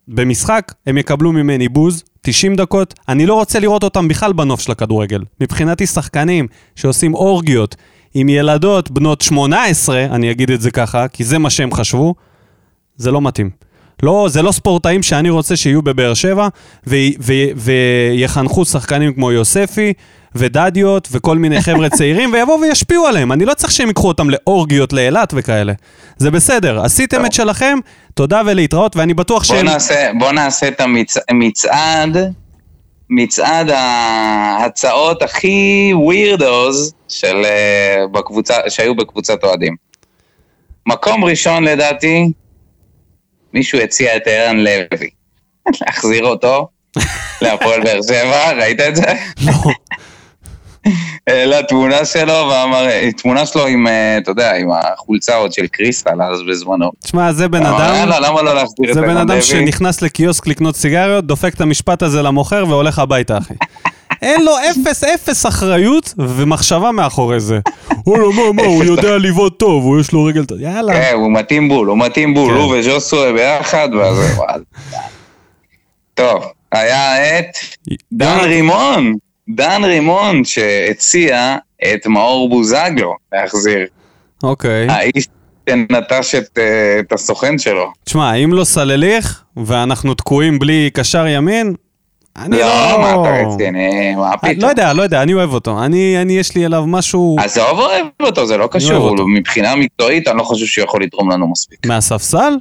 במשחק, הם יקבלו ממני בוז, 90 דקות, אני לא רוצה לראות אותם בכלל בנוף של הכדורגל. מבחינתי שחקנים שעושים אורגיות עם ילדות בנות 18, אני אגיד את זה ככה, כי זה מה שהם חשבו, זה לא מתאים. לא, זה לא ספורטאים שאני רוצה שיהיו בבאר שבע ו- ו- ויחנכו שחקנים כמו יוספי ודדיות וכל מיני חבר'ה צעירים ויבואו וישפיעו עליהם. אני לא צריך שהם ייקחו אותם לאורגיות לאילת וכאלה. זה בסדר, עשיתם את שלכם, תודה ולהתראות, ואני בטוח שהם... נעשה, בוא נעשה את המצעד, מצעד ההצעות הכי ווירדוז של, אה, בקבוצה, שהיו בקבוצת אוהדים. מקום ראשון לדעתי, מישהו הציע את ערן לוי. להחזיר אותו להפועל באר שבע, ראית את זה? לא, העלה תמונה שלו ואמר, תמונה שלו עם, אה, אתה יודע, עם החולצה עוד של קריסטל אז בזמנו. תשמע, זה בן אדם... יאללה, למה לא להחזיר את זה בן אדם? שנכנס לקיוסק לקנות סיגריות, דופק את המשפט הזה למוכר והולך הביתה, אחי. אין לו אפס אפס אחריות ומחשבה מאחורי זה. וואלה, מה, מה, הוא יודע לבעוט טוב, הוא יש לו רגל טוב. יאללה. כן, הוא מתאים בול, הוא מתאים בול, כן. הוא וז'וסו ביחד, ואז... וואלה. טוב, היה את דן רימון, דן רימון שהציע את מאור בוזגלו להחזיר. אוקיי. האיש שנטש את, אה, את הסוכן שלו. תשמע, אם לא סלליך, ואנחנו תקועים בלי קשר ימין, אני לא... לא, מה אתה רציני, מה פתאום? לא יודע, לא יודע, אני אוהב אותו. אני, אני, יש לי אליו משהו עזוב אוהב אותו, זה לא קשור, מבחינה מקצועית אני לא חושב שהוא יכול לתרום לנו מספיק. מהספסל?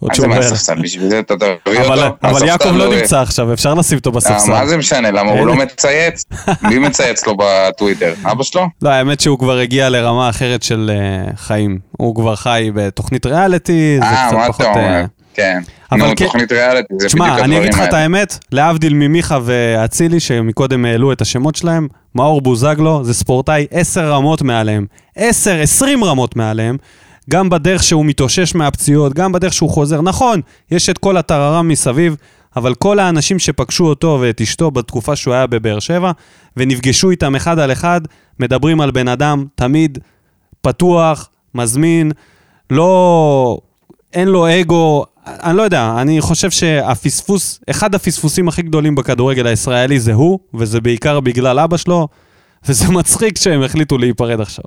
עוד מה שהוא זה בערך. מהספסל? בשביל זה אתה תביא אבל, אותו? אבל מהספסל יעקב לא נמצא עכשיו, אפשר לשים אותו אה, בספסל. מה זה משנה? למה הוא לא. מצייץ? מי מצייץ לו בטוויטר? אבא שלו? לא, האמת שהוא כבר הגיע לרמה אחרת של uh, חיים. הוא כבר חי בתוכנית ריאליטי, זה אה, קצת מה פחות... אתה אומר? אה, כן. אבל נו, כן- תוכנית ריאליטי, זה בדיוק תשמע, הדברים אני אגיד לך את האלה. האמת, להבדיל ממיכה ואצילי, שמקודם העלו את השמות שלהם, מאור בוזגלו זה ספורטאי 10 רמות מעליהם. 10, 20 רמות מעליהם. גם בדרך שהוא מתאושש מהפציעות, גם בדרך שהוא חוזר. נכון, יש את כל הטררם מסביב, אבל כל האנשים שפגשו אותו ואת אשתו בתקופה שהוא היה בבאר שבע, ונפגשו איתם אחד על אחד, מדברים על בן אדם תמיד פתוח, מזמין, לא... אין לו אגו, אני לא יודע, אני חושב שהפספוס, אחד הפספוסים הכי גדולים בכדורגל הישראלי זה הוא, וזה בעיקר בגלל אבא שלו, וזה מצחיק שהם החליטו להיפרד עכשיו.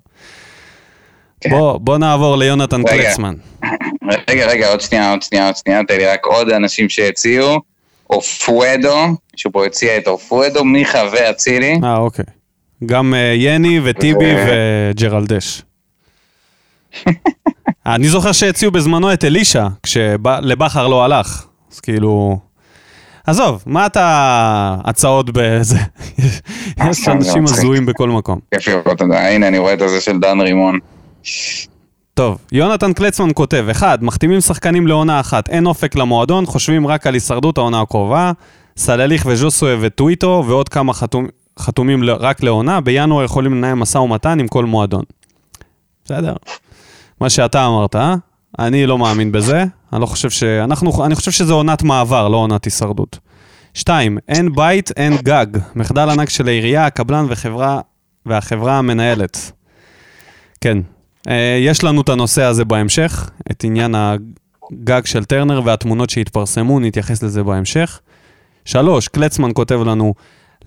כן. בוא, בוא נעבור ליונתן רגע. קלצמן. רגע, רגע, עוד שנייה, עוד שנייה, עוד שנייה, תן לי רק עוד אנשים שהציעו. אופואדו, מישהו פה הציע את אופואדו, מיכה ואצילי. אה, אוקיי. גם uh, יני וטיבי ו- וג'רלדש. אני זוכר שהציעו בזמנו את אלישע, כשלבכר לא הלך. אז כאילו... עזוב, מה אתה הצעות בזה? יש אנשים מצחיק. הזויים בכל מקום. כיף לראות את זה, הנה אני רואה את הזה של דן רימון. טוב, יונתן קלצמן כותב, אחד, מחתימים שחקנים לעונה אחת, אין אופק למועדון, חושבים רק על הישרדות העונה הקרובה, סלליך וז'וסוי וטוויטו ועוד כמה חתום, חתומים ל- רק לעונה, בינואר יכולים לנהל משא ומתן עם כל מועדון. בסדר. מה שאתה אמרת, אה? אני לא מאמין בזה, אני לא חושב ש... אנחנו... אני חושב שזה עונת מעבר, לא עונת הישרדות. שתיים, אין בית, אין גג. מחדל ענק של העירייה, הקבלן וחברה... והחברה המנהלת. כן, יש לנו את הנושא הזה בהמשך, את עניין הגג של טרנר והתמונות שהתפרסמו, נתייחס לזה בהמשך. שלוש, קלצמן כותב לנו,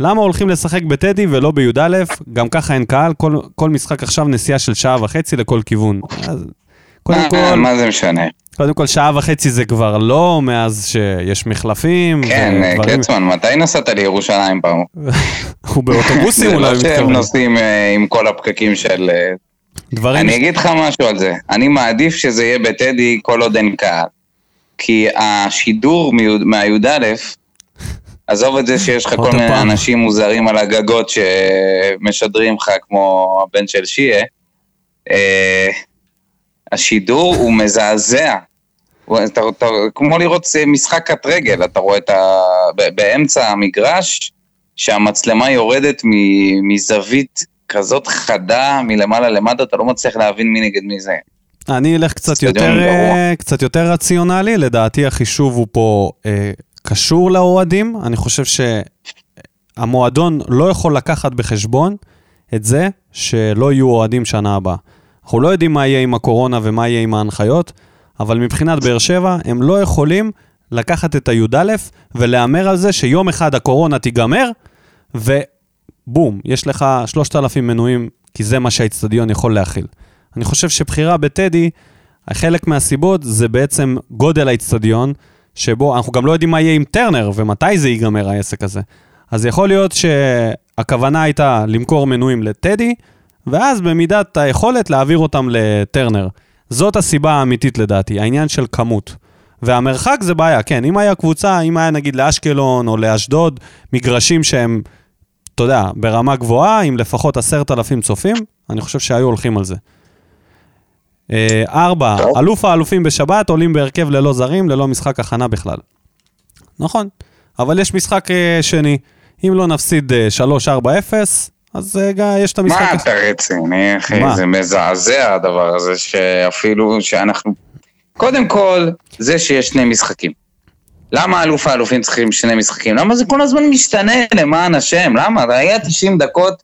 למה הולכים לשחק בטדי ולא בי"א? גם ככה אין קהל, כל, כל משחק עכשיו נסיעה של שעה וחצי לכל כיוון. אז קודם מה- כל, מה זה משנה? קודם כל שעה וחצי זה כבר לא, מאז שיש מחלפים. כן, אה, ודברים- קלצמן, מתי נסעת לירושלים פעם? הוא באוטובוסים זה אולי לא שהם מתכוון. נוסעים אה, עם כל הפקקים של... דברים... אני אגיד לך משהו על זה. אני מעדיף שזה יהיה בטדי כל עוד אין קהל. כי השידור מי"א- מהי"א, עזוב את זה שיש לך כל מיני. אנשים מוזרים על הגגות שמשדרים לך כמו הבן של שיה, אה, השידור הוא מזעזע. הוא- אתה, אתה, כמו לראות משחק קט רגל, אתה רואה את ה... באמצע המגרש, שהמצלמה יורדת מ- מזווית כזאת חדה מלמעלה למטה, אתה לא מצליח להבין מי נגד מי זה. אני אלך קצת יותר. אה, קצת יותר רציונלי, לדעתי החישוב הוא פה אה, קשור לאוהדים. אני חושב שהמועדון לא יכול לקחת בחשבון את זה שלא יהיו אוהדים שנה הבאה. אנחנו לא יודעים מה יהיה עם הקורונה ומה יהיה עם ההנחיות, אבל מבחינת באר שבע, הם לא יכולים לקחת את הי"א ולהמר על זה שיום אחד הקורונה תיגמר, ובום, יש לך 3,000 מנויים, כי זה מה שהאיצטדיון יכול להכיל. אני חושב שבחירה בטדי, חלק מהסיבות זה בעצם גודל האיצטדיון, שבו אנחנו גם לא יודעים מה יהיה עם טרנר ומתי זה ייגמר העסק הזה. אז יכול להיות שהכוונה הייתה למכור מנויים לטדי, ואז במידת היכולת להעביר אותם לטרנר. זאת הסיבה האמיתית לדעתי, העניין של כמות. והמרחק זה בעיה, כן, אם היה קבוצה, אם היה נגיד לאשקלון או לאשדוד, מגרשים שהם, אתה יודע, ברמה גבוהה, עם לפחות עשרת אלפים צופים, אני חושב שהיו הולכים על זה. אה, ארבע. אלוף האלופים בשבת עולים בהרכב ללא זרים, ללא משחק הכנה בכלל. נכון, אבל יש משחק אה, שני. אם לא נפסיד אה, 3-4-0, אז אה, ג- יש את המשחק... מה אתה רציני, אחי? זה מזעזע הדבר הזה, שאפילו שאנחנו... קודם כל, זה שיש שני משחקים. למה אלוף האלופים צריכים שני משחקים? למה זה כל הזמן משתנה, למען השם? למה? היה 90 דקות,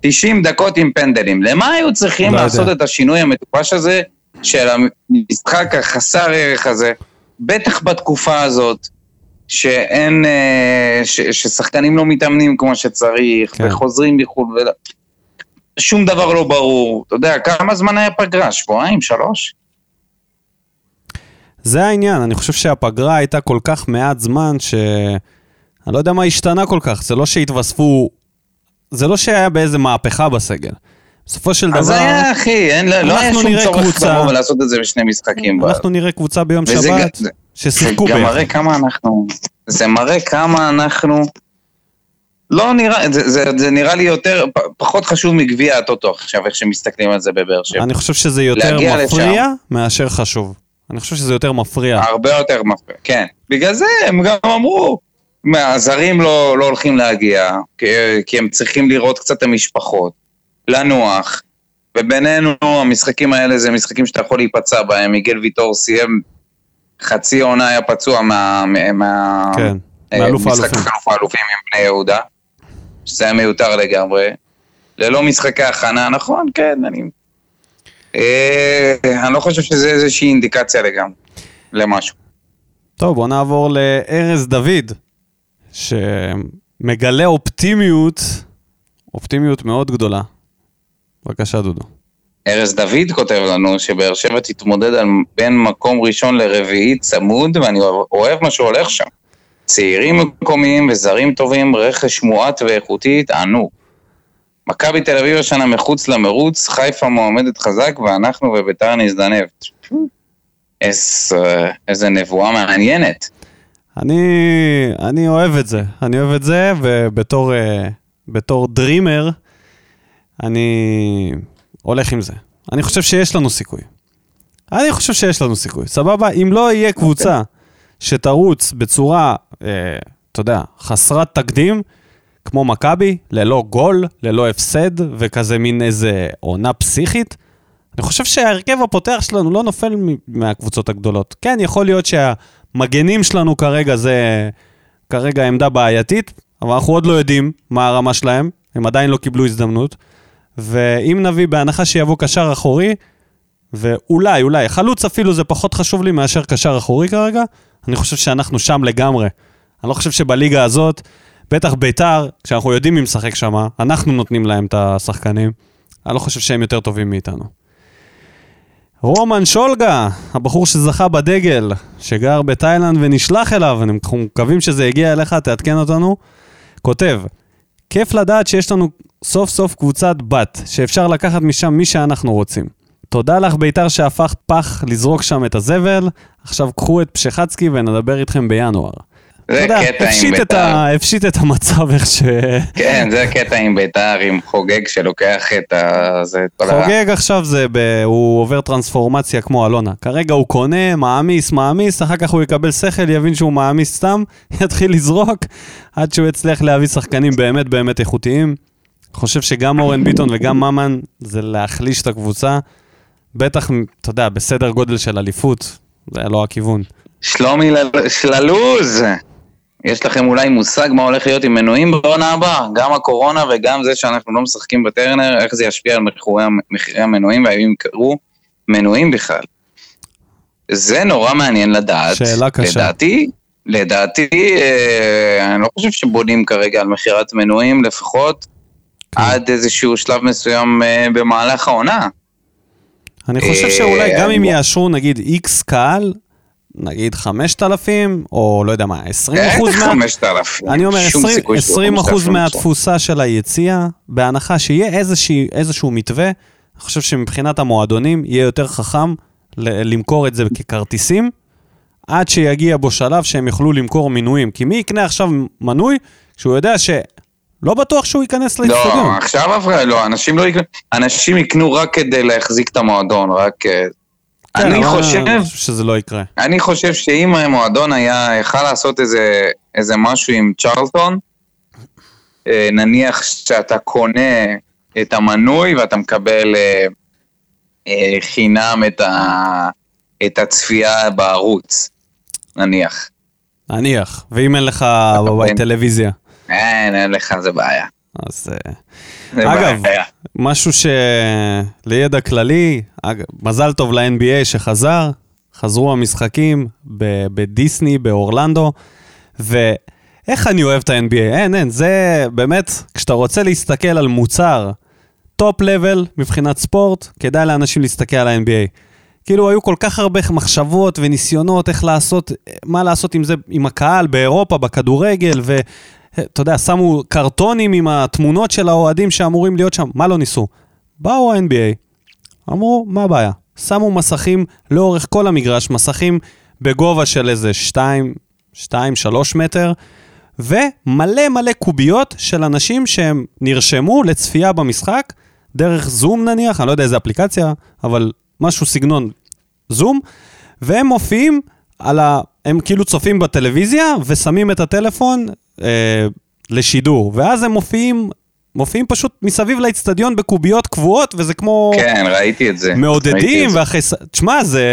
90 דקות עם פנדלים. למה היו צריכים לא יודע. לעשות את השינוי המטופש הזה של המשחק החסר ערך הזה? בטח בתקופה הזאת, שאין... אה, ש, ששחקנים לא מתאמנים כמו שצריך, כן. וחוזרים מחו"ל, ול... שום דבר לא ברור. אתה יודע, כמה זמן היה פגרה? שבועיים? שלוש? זה העניין, אני חושב שהפגרה הייתה כל כך מעט זמן, ש... אני לא יודע מה השתנה כל כך, זה לא שהתווספו... זה לא שהיה באיזה מהפכה בסגל. בסופו של דבר, אז היה, אחי, אין, לא לא היה שום צורך קבוצה- לבוא ולעשות את זה בשני משחקים. אנחנו נראה קבוצה ביום וזה שבת, זה- ששיחקו זה גם ביחד. מראה כמה אנחנו... זה מראה כמה אנחנו... לא נראה, זה, זה, זה נראה לי יותר, פחות חשוב מגביע הטוטו עכשיו, איך שמסתכלים על זה בבאר שבע. אני חושב שזה יותר מפריע מאשר חשוב. אני חושב שזה יותר מפריע. הרבה יותר מפריע, כן. בגלל זה הם גם אמרו, הזרים לא, לא הולכים להגיע, כי, כי הם צריכים לראות קצת את המשפחות, לנוח, ובינינו המשחקים האלה זה משחקים שאתה יכול להיפצע בהם, מיגל ויטור סיים חצי עונה היה פצוע מה... מה כן, אה, מאלוף משחק. אלוף האלופים עם בני יהודה, שזה היה מיותר לגמרי. ללא משחקי הכנה, נכון, כן, אני... אה, אני לא חושב שזה איזושהי אינדיקציה לגמרי, למשהו. טוב, בוא נעבור לארז דוד, שמגלה אופטימיות, אופטימיות מאוד גדולה. בבקשה, דודו. ארז דוד כותב לנו שבאר שבע תתמודד על בין מקום ראשון לרביעי צמוד, ואני אוהב מה שהולך שם. צעירים מקומיים וזרים טובים, רכש מועט ואיכותי, תענוג. מכבי תל אביב השנה מחוץ למרוץ, חיפה מועמדת חזק ואנחנו וביתר נזדנב. איזה, איזה נבואה מעניינת. אני, אני אוהב את זה, אני אוהב את זה, ובתור אה, בתור דרימר, אני הולך עם זה. אני חושב שיש לנו סיכוי. אני חושב שיש לנו סיכוי, סבבה? אם לא יהיה קבוצה שתרוץ בצורה, אה, אתה יודע, חסרת תקדים, כמו מכבי, ללא גול, ללא הפסד, וכזה מין איזה עונה פסיכית, אני חושב שההרכב הפותח שלנו לא נופל מהקבוצות הגדולות. כן, יכול להיות שהמגנים שלנו כרגע זה כרגע עמדה בעייתית, אבל אנחנו עוד לא יודעים מה הרמה שלהם, הם עדיין לא קיבלו הזדמנות. ואם נביא, בהנחה שיבוא קשר אחורי, ואולי, אולי, חלוץ אפילו זה פחות חשוב לי מאשר קשר אחורי כרגע, אני חושב שאנחנו שם לגמרי. אני לא חושב שבליגה הזאת, בטח ביתר, כשאנחנו יודעים מי משחק שם, אנחנו נותנים להם את השחקנים. אני לא חושב שהם יותר טובים מאיתנו. רומן שולגה, הבחור שזכה בדגל, שגר בתאילנד ונשלח אליו, אנחנו מקווים שזה הגיע אליך, תעדכן אותנו, כותב, כיף לדעת שיש לנו סוף סוף קבוצת בת, שאפשר לקחת משם מי שאנחנו רוצים. תודה לך בית"ר שהפכת פח לזרוק שם את הזבל, עכשיו קחו את פשחצקי ונדבר איתכם בינואר. זה יודע, קטע עם הפשיט את בית"ר. ה- הפשיט את המצב איך ש... כן, זה הקטע עם בית"ר, עם חוגג שלוקח את ה... זה את כל ה... חוגג עכשיו זה, ב... הוא עובר טרנספורמציה כמו אלונה. כרגע הוא קונה, מעמיס, מעמיס, אחר כך הוא יקבל שכל, יבין שהוא מעמיס סתם, יתחיל לזרוק, עד שהוא יצליח להביא שחקנים באמת באמת איכותיים. חושב שגם אורן ביטון וגם ממן זה להחליש את הקבוצה. בטח, אתה יודע, בסדר גודל של אליפות, זה לא הכיוון. שלומי שללוז! יש לכם אולי מושג מה הולך להיות עם מנויים בעונה הבאה? גם הקורונה וגם זה שאנחנו לא משחקים בטרנר, איך זה ישפיע על מחירי, המנויים והאם ימכרו מנויים בכלל. זה נורא מעניין לדעת. שאלה קשה. לדעתי, לדעתי, אה, אני לא חושב שבונים כרגע על מכירת מנויים, לפחות כן. עד איזשהו שלב מסוים אה, במהלך העונה. אני חושב אה, שאולי גם אם יאשרו נגיד איקס קהל, נגיד 5,000, או לא יודע מה, 20 אחוז מה... 5,000. אני אומר, שום 20, סיכוי שיהיו 20 אחוז 5,000 עכשיו. מהתפוסה של היציאה, בהנחה שיהיה איזושהי, איזשהו מתווה, אני חושב שמבחינת המועדונים יהיה יותר חכם למכור את זה ככרטיסים, עד שיגיע בו שלב שהם יוכלו למכור מינויים. כי מי יקנה עכשיו מנוי כשהוא יודע שלא בטוח שהוא ייכנס לאצטדיון? לא, עכשיו אף אחד לא, אנשים לא יקנו, אנשים יקנו רק כדי להחזיק את המועדון, רק... אה, כן, אני חושב, שזה לא יקרה. אני חושב שאם המועדון היה, יכל לעשות איזה, איזה משהו עם צ'רלטון, אה, נניח שאתה קונה את המנוי ואתה מקבל אה, אה, חינם את, ה, את הצפייה בערוץ, נניח. נניח, ואם אין לך בבית. טלוויזיה, אין, אין לך, זה בעיה. אז... אגב. משהו של ידע כללי. מזל טוב ל-NBA שחזר, חזרו המשחקים בדיסני, באורלנדו, ואיך אני אוהב את ה-NBA? אין, אין, זה באמת, כשאתה רוצה להסתכל על מוצר top level מבחינת ספורט, כדאי לאנשים להסתכל על ה-NBA. כאילו היו כל כך הרבה מחשבות וניסיונות איך לעשות, מה לעשות עם זה, עם הקהל באירופה, בכדורגל, ואתה יודע, שמו קרטונים עם התמונות של האוהדים שאמורים להיות שם, מה לא ניסו? באו ה-NBA, אמרו, מה הבעיה? שמו מסכים לאורך כל המגרש, מסכים בגובה של איזה 2, 2, 3 מטר, ומלא מלא קוביות של אנשים שהם נרשמו לצפייה במשחק, דרך זום נניח, אני לא יודע איזה אפליקציה, אבל משהו סגנון זום, והם מופיעים על ה... הם כאילו צופים בטלוויזיה ושמים את הטלפון אה, לשידור, ואז הם מופיעים, מופיעים פשוט מסביב לאצטדיון בקוביות קבועות, וזה כמו... כן, ראיתי את זה. מעודדים, את זה. ואחרי... תשמע, זה,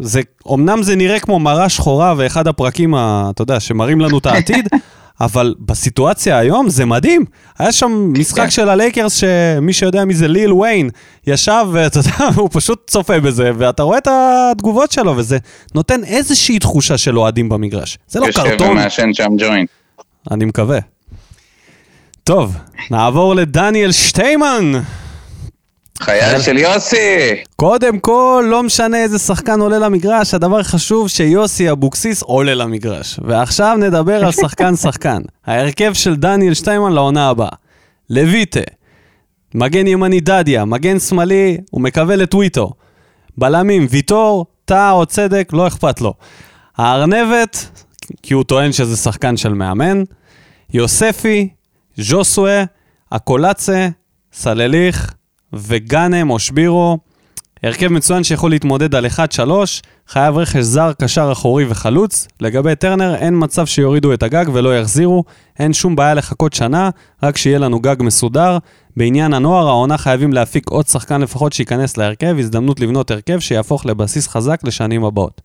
זה... אמנם זה נראה כמו מראה שחורה ואחד הפרקים, ה, אתה יודע, שמראים לנו את העתיד, אבל בסיטואציה היום זה מדהים. היה שם משחק כן. של הלייקרס, שמי שיודע מי זה ליל ויין, ישב, ואתה יודע, הוא פשוט צופה בזה, ואתה רואה את התגובות שלו, וזה נותן איזושהי תחושה של אוהדים במגרש. זה לא יושב קרטון, ומעשן שם ג'וינט. אני מקווה. טוב, נעבור לדניאל שטיימן. חייל של יוסי! קודם כל, לא משנה איזה שחקן עולה למגרש, הדבר החשוב שיוסי אבוקסיס עולה למגרש. ועכשיו נדבר על שחקן-שחקן. ההרכב של דניאל שטיימן לעונה הבאה. לויטה, מגן ימני דדיה, מגן שמאלי, הוא מקווה לטוויטו. בלמים, ויטור, טאה או צדק, לא אכפת לו. הארנבת, כי הוא טוען שזה שחקן של מאמן. יוספי, ז'וסווה, אקולצה, סלליך וגאנם או שבירו. הרכב מצוין שיכול להתמודד על 1-3, חייב רכש זר, קשר אחורי וחלוץ. לגבי טרנר, אין מצב שיורידו את הגג ולא יחזירו, אין שום בעיה לחכות שנה, רק שיהיה לנו גג מסודר. בעניין הנוער, העונה חייבים להפיק עוד שחקן לפחות שייכנס להרכב, הזדמנות לבנות הרכב שיהפוך לבסיס חזק לשנים הבאות.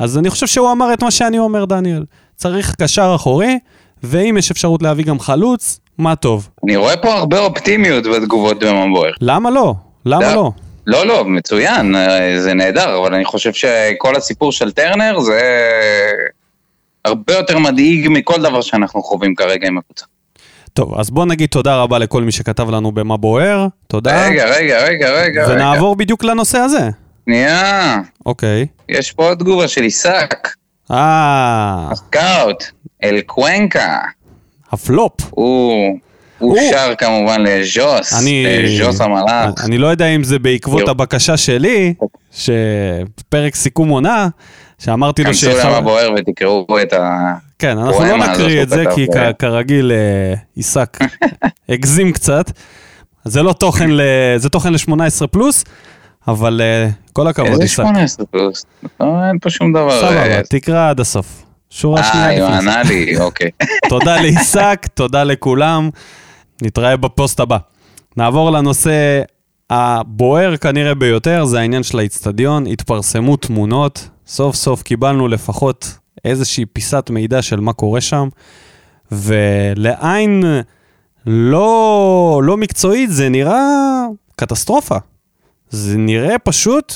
אז אני חושב שהוא אמר את מה שאני אומר, דניאל. צריך קשר אחורי, ואם יש אפשרות להביא גם חלוץ, מה טוב. אני רואה פה הרבה אופטימיות בתגובות במבויר. למה לא? למה לא. לא? לא, לא, מצוין, אה, זה נהדר, אבל אני חושב שכל הסיפור של טרנר זה הרבה יותר מדאיג מכל דבר שאנחנו חווים כרגע עם הקבוצה. טוב, אז בוא נגיד תודה רבה לכל מי שכתב לנו במה בוער, תודה. רגע, רגע, רגע, רגע, רגע. ונעבור בדיוק לנושא הזה. שנייה, אוקיי. יש פה עוד תגובה של עיסק, אה, הסקאוט, אל קוונקה, הפלופ. הוא אושר כמובן לז'וס, אני- ז'וס המלאך. אני לא יודע אם זה בעקבות. הבקשה שלי, שפרק סיכום עונה, שאמרתי לו כנסו שיכול... למה בוער ותקראו את ה... כן, אנחנו לא נקריא את זה, כי אה. כרגיל אה, עיסק הגזים קצת. זה לא תוכן, ל- זה תוכן ל-18 פלוס, אבל אה, כל הכבוד, איזה עיסק. 18 פלוס? לא, אין פה שום דבר. סבבה, אה, תקרא עד הסוף. שורה אה, שנייה זה. ענה לי, אוקיי. תודה לעיסק, תודה לכולם. נתראה בפוסט הבא. נעבור לנושא הבוער כנראה ביותר, זה העניין של האיצטדיון. התפרסמו תמונות, סוף סוף קיבלנו לפחות איזושהי פיסת מידע של מה קורה שם, ולעין לא, לא מקצועית זה נראה קטסטרופה. זה נראה פשוט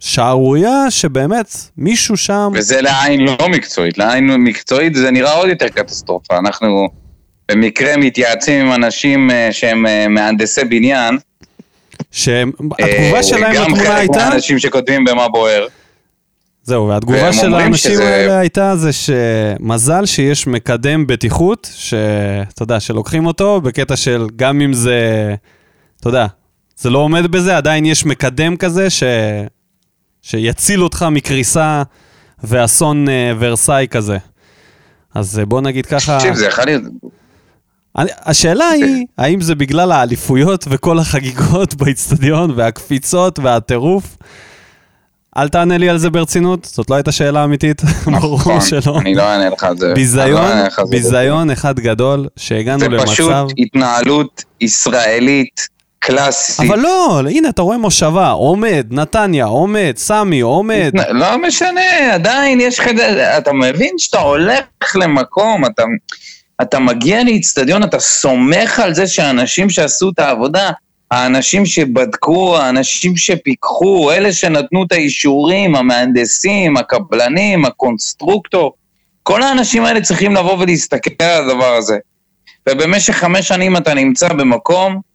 שערורייה שבאמת מישהו שם... וזה לעין לא מקצועית, לעין מקצועית זה נראה עוד יותר קטסטרופה. אנחנו במקרה מתייעצים עם אנשים אה, שהם אה, מהנדסי בניין. שהתגובה אה, שלהם גם לתמונה חלק הייתה... מהאנשים שכותבים במה בוער. זהו, והתגובה של האנשים שזה- האלה הייתה זה שמזל שיש מקדם בטיחות, שאתה יודע, שלוקחים אותו בקטע של גם אם זה, אתה יודע, זה לא עומד בזה, עדיין יש מקדם כזה ש... שיציל אותך מקריסה ואסון אה, ורסאי כזה. אז אה, בוא נגיד ככה, תקשיב, זה יכול להיות... אני, השאלה היא, האם זה בגלל האליפויות וכל החגיגות באיצטדיון והקפיצות והטירוף? אל תענה לי על זה ברצינות, זאת לא הייתה שאלה אמיתית, ברור נכון, שלא. אני לא אענה לך על זה. אני לא ביזיון, זה. ביזיון אחד גדול, שהגענו זה למצב... פשוט התנהלות ישראלית קלאסית. אבל לא, הנה, אתה רואה מושבה, עומד, נתניה, עומד, סמי, עומד. לא משנה, עדיין יש לך... אתה מבין שאתה הולך למקום, אתה, אתה מגיע לאיצטדיון, אתה סומך על זה שהאנשים שעשו את העבודה, האנשים שבדקו, האנשים שפיקחו, אלה שנתנו את האישורים, המהנדסים, הקבלנים, הקונסטרוקטור, כל האנשים האלה צריכים לבוא ולהסתכל על הדבר הזה. ובמשך חמש שנים אתה נמצא במקום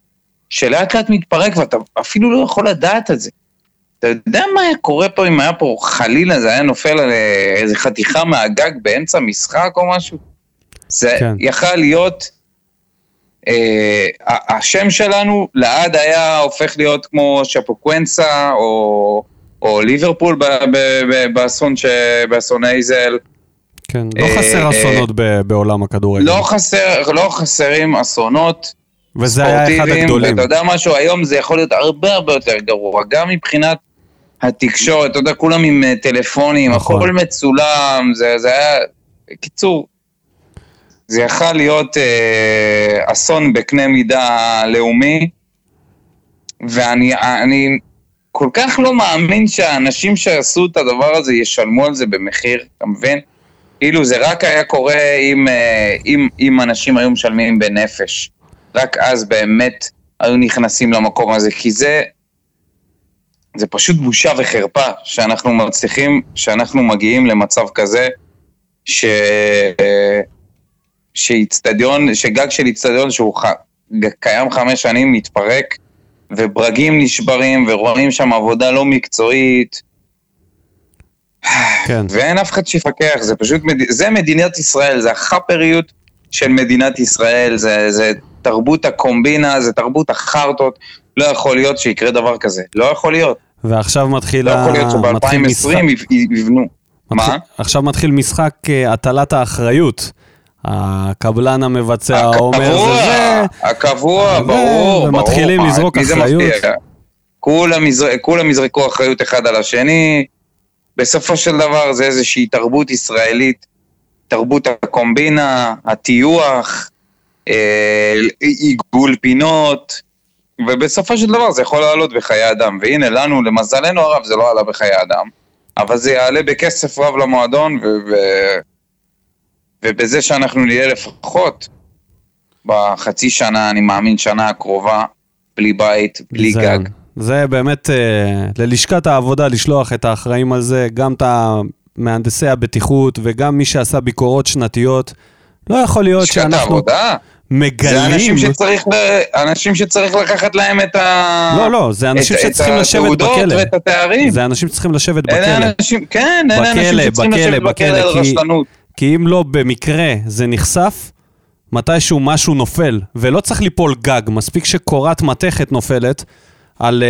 שלאט לאט מתפרק ואתה אפילו לא יכול לדעת את זה. אתה יודע מה היה קורה פה אם היה פה חלילה זה היה נופל על אה, איזה חתיכה מהגג באמצע משחק או משהו? זה כן. יכל להיות, אה, השם שלנו לעד היה הופך להיות כמו שפוקוונסה או, או ליברפול באסון ש- באסון אייזל. כן, לא חסר אה, אסונות בעולם הכדורגל. לא, חסר, לא חסרים אסונות וזה היה אחד הגדולים. ואתה יודע משהו, היום זה יכול להיות הרבה הרבה יותר גרוע, גם מבחינת התקשורת, אתה יודע, כולם עם אה, טלפונים, נכון. הכל מצולם, זה, זה היה... בקיצור, זה יכל להיות אה, אסון בקנה מידה לאומי, ואני אני כל כך לא מאמין שהאנשים שעשו את הדבר הזה ישלמו על זה במחיר, אתה מבין? כאילו זה רק היה קורה אם, אה, אם, אם אנשים היו משלמים בנפש. רק אז באמת היו נכנסים למקום הזה, כי זה, זה פשוט בושה וחרפה שאנחנו מצליחים, שאנחנו מגיעים למצב כזה, ש... שאיצטדיון, שגג של איצטדיון שהוא ח... קיים חמש שנים מתפרק, וברגים נשברים, ורואים שם עבודה לא מקצועית, כן. ואין אף אחד שיפקח, זה פשוט, מד... זה מדינת ישראל, זה החאפריות של מדינת ישראל, זה, זה תרבות הקומבינה, זה תרבות החרטות, לא יכול להיות שיקרה דבר כזה, לא יכול להיות. ועכשיו מתחיל לא יכול להיות ה- מתחיל משחק- שב-2020 יבנו. מה? עכשיו מתחיל משחק אה, הטלת האחריות. הקבלן המבצע אומר הקבוע, זה זה, הקבוע, ברור, ברור. ומתחילים מה, לזרוק אחריות. כולם יזר- כולם יזרקו אחריות אחד על השני. בסופו של דבר זה איזושהי תרבות ישראלית, תרבות הקומבינה, הטיוח, אה, עיגול פינות, ובסופו של דבר זה יכול לעלות בחיי אדם. והנה, לנו, למזלנו הרב, זה לא עלה בחיי אדם, אבל זה יעלה בכסף רב למועדון, ו- ו- ובזה שאנחנו נהיה לפחות בחצי שנה, אני מאמין, שנה הקרובה, בלי בית, בלי זה- גג. זה באמת אה, ללשכת העבודה לשלוח את האחראים על זה, גם את מהנדסי הבטיחות וגם מי שעשה ביקורות שנתיות. לא יכול להיות שאנחנו העבודה, זה מגלים... אנשים שצריך, אנשים שצריך לקחת להם את ה... לא, לא, זה אנשים את- שצריכים את לשבת התעודות בכלא. ואת התארים. זה אנשים שצריכים לשבת אלה בכלא. אנשים, כן, אלה בכלא, אנשים שצריכים בכלא, לשבת בכלא בכלא, על רשלנות. כי אם לא במקרה זה נחשף, מתישהו משהו נופל, ולא צריך ליפול גג, מספיק שקורת מתכת נופלת על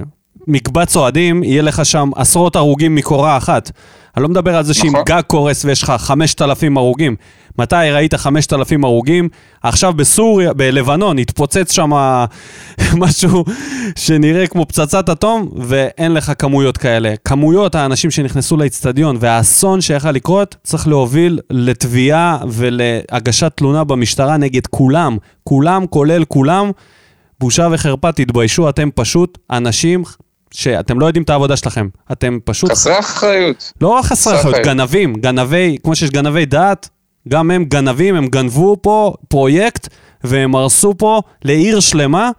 uh, מקבץ אוהדים, יהיה לך שם עשרות הרוגים מקורה אחת. אני לא מדבר על זה שאם נכון. גג קורס ויש לך 5,000 הרוגים. מתי ראית 5,000 הרוגים? עכשיו בסוריה, בלבנון, התפוצץ שם משהו שנראה כמו פצצת אטום, ואין לך כמויות כאלה. כמויות האנשים שנכנסו לאצטדיון והאסון שיכל לקרות, צריך להוביל לתביעה ולהגשת תלונה במשטרה נגד כולם. כולם, כולל כולם. בושה וחרפה, תתביישו, אתם פשוט אנשים שאתם לא יודעים את העבודה שלכם. אתם פשוט חסרי אחריות. לא רק חסרי אחריות. גנבים, גנבי, כמו שיש גנבי דעת, גם הם גנבים, הם גנבו פה פרויקט, והם הרסו פה לעיר שלמה,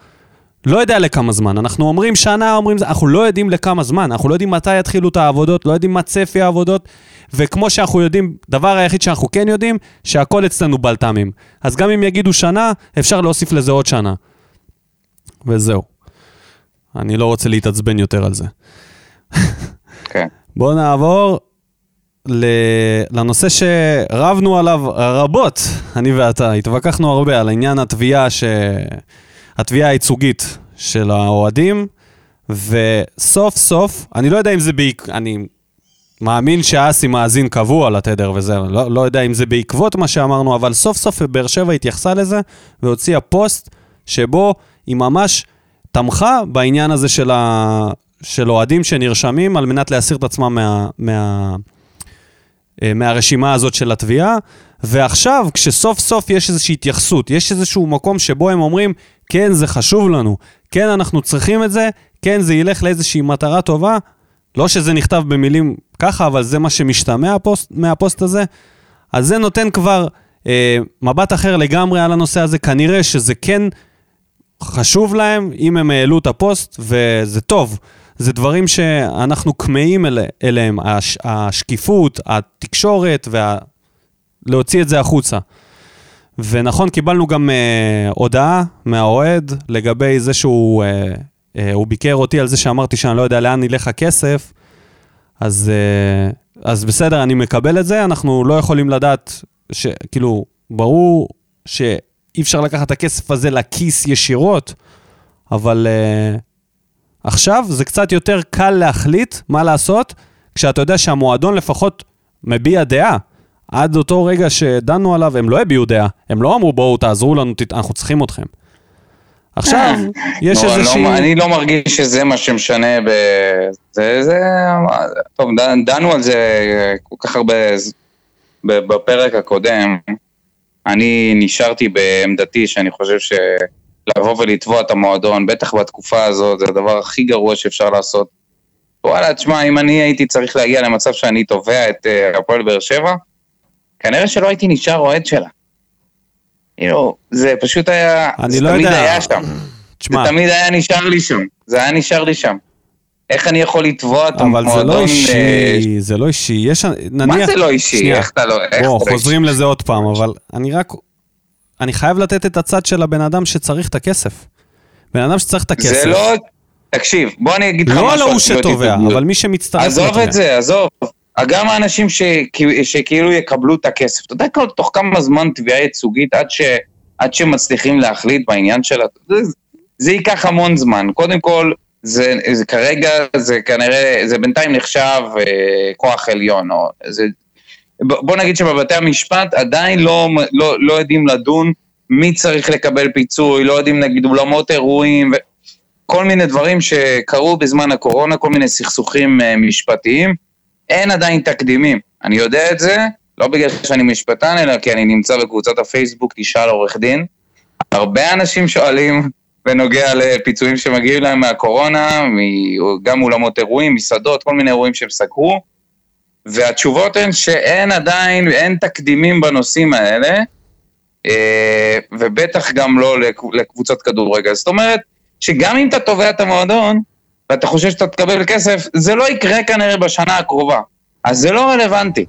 לא יודע לכמה זמן. אנחנו אומרים שנה, אומרים זה, אנחנו לא יודעים לכמה זמן, אנחנו לא יודעים מתי יתחילו את העבודות, לא יודעים מה צפי העבודות, וכמו שאנחנו יודעים, דבר היחיד שאנחנו כן יודעים, שהכל אצלנו בלת"מים. אז גם אם יגידו שנה, אפשר להוסיף לזה עוד שנה. וזהו. אני לא רוצה להתעצבן יותר על זה. כן. בואו נעבור לנושא שרבנו עליו רבות, אני ואתה. התווכחנו הרבה על עניין התביעה, ש... התביעה הייצוגית של האוהדים, וסוף סוף, אני לא יודע אם זה בעק... אני מאמין שאסי מאזין קבוע לתדר וזה, לא, לא יודע אם זה בעקבות מה שאמרנו, אבל סוף סוף באר שבע התייחסה לזה והוציאה פוסט שבו היא ממש תמכה בעניין הזה של, ה... של אוהדים שנרשמים על מנת להסיר את עצמם מה... מה... אה, מהרשימה הזאת של התביעה, ועכשיו, כשסוף סוף יש איזושהי התייחסות, יש איזשהו מקום שבו הם אומרים, כן, זה חשוב לנו, כן, אנחנו צריכים את זה, כן, זה ילך לאיזושהי מטרה טובה, לא שזה נכתב במילים ככה, אבל זה מה שמשתמע הפוסט, מהפוסט הזה, אז זה נותן כבר אה, מבט אחר לגמרי על הנושא הזה, כנראה שזה כן חשוב להם, אם הם העלו את הפוסט, וזה טוב. זה דברים שאנחנו כמהים אל, אליהם, הש, השקיפות, התקשורת, וה... להוציא את זה החוצה. ונכון, קיבלנו גם אה, הודעה מהאוהד לגבי זה שהוא אה, אה, הוא ביקר אותי על זה שאמרתי שאני לא יודע לאן ילך הכסף, אז, אה, אז בסדר, אני מקבל את זה, אנחנו לא יכולים לדעת, ש, כאילו, ברור שאי אפשר לקחת את הכסף הזה לכיס ישירות, אבל אה, עכשיו זה קצת יותר קל להחליט מה לעשות, כשאתה יודע שהמועדון לפחות מביע דעה. עד אותו רגע שדנו עליו, הם לא הביעו דעה. הם לא אמרו, בואו, תעזרו לנו, ת... אנחנו צריכים אתכם. עכשיו, יש לא, איזושהי... לא, אני לא מרגיש שזה מה שמשנה ב... זה, זה... טוב, דנו על זה כל כך הרבה בפרק הקודם. אני נשארתי בעמדתי שאני חושב שלבוא ולתבוע את המועדון, בטח בתקופה הזאת, זה הדבר הכי גרוע שאפשר לעשות. וואלה, תשמע, אם אני הייתי צריך להגיע למצב שאני תובע את אה, הפועל באר שבע, כנראה שלא הייתי נשאר אוהד שלה. כאילו, זה פשוט היה, זה לא תמיד יודע. היה שם. תשמע, זה תמיד היה נשאר לי שם, זה היה נשאר לי שם. איך אני יכול לתבוע את אבל המועדון? זה לא אה, אישי, זה לא אישי. יש... נניח... מה זה לא אישי? שנייה. איך אתה לא... איך בוא, לא חוזרים לזה עוד פעם, אבל אני רק... אני חייב לתת את הצד של הבן אדם שצריך את הכסף. בן אדם שצריך את? הכסף. זה לא... תקשיב, בוא אני אגיד לך משהו. לא על ההוא תביעות שתובע. אבל מי שמצטרף עזוב. את זה, עזוב. גם האנשים שכאילו יקבלו את הכסף. אתה יודע תוך כמה זמן תביעה ייצוגית עד, ש, עד שמצליחים להחליט בעניין שלה? זה, זה ייקח המון זמן. קודם כל, זה, זה כרגע, זה כנראה, זה בינתיים נחשב אה, כוח עליון. או, זה, בוא נגיד שבבתי המשפט עדיין לא, לא, לא יודעים לדון מי צריך לקבל פיצוי, לא יודעים נגיד אולמות אירועים, ו... כל מיני דברים שקרו בזמן הקורונה, כל מיני סכסוכים אה, משפטיים. אין עדיין תקדימים. אני יודע את זה, לא בגלל שאני משפטן, אלא כי אני נמצא בקבוצת הפייסבוק תשאל עורך דין. הרבה אנשים שואלים בנוגע לפיצויים שמגיעים להם מהקורונה, גם אולמות אירועים, מסעדות, כל מיני אירועים שהם סגרו, והתשובות הן שאין עדיין, אין תקדימים בנושאים האלה, אה, ובטח גם לא לקב- לקבוצת כדורגל. זאת אומרת, שגם אם אתה תובע את המועדון, ואתה חושב שאתה תקבל כסף, זה לא יקרה כנראה בשנה הקרובה. אז זה לא רלוונטי.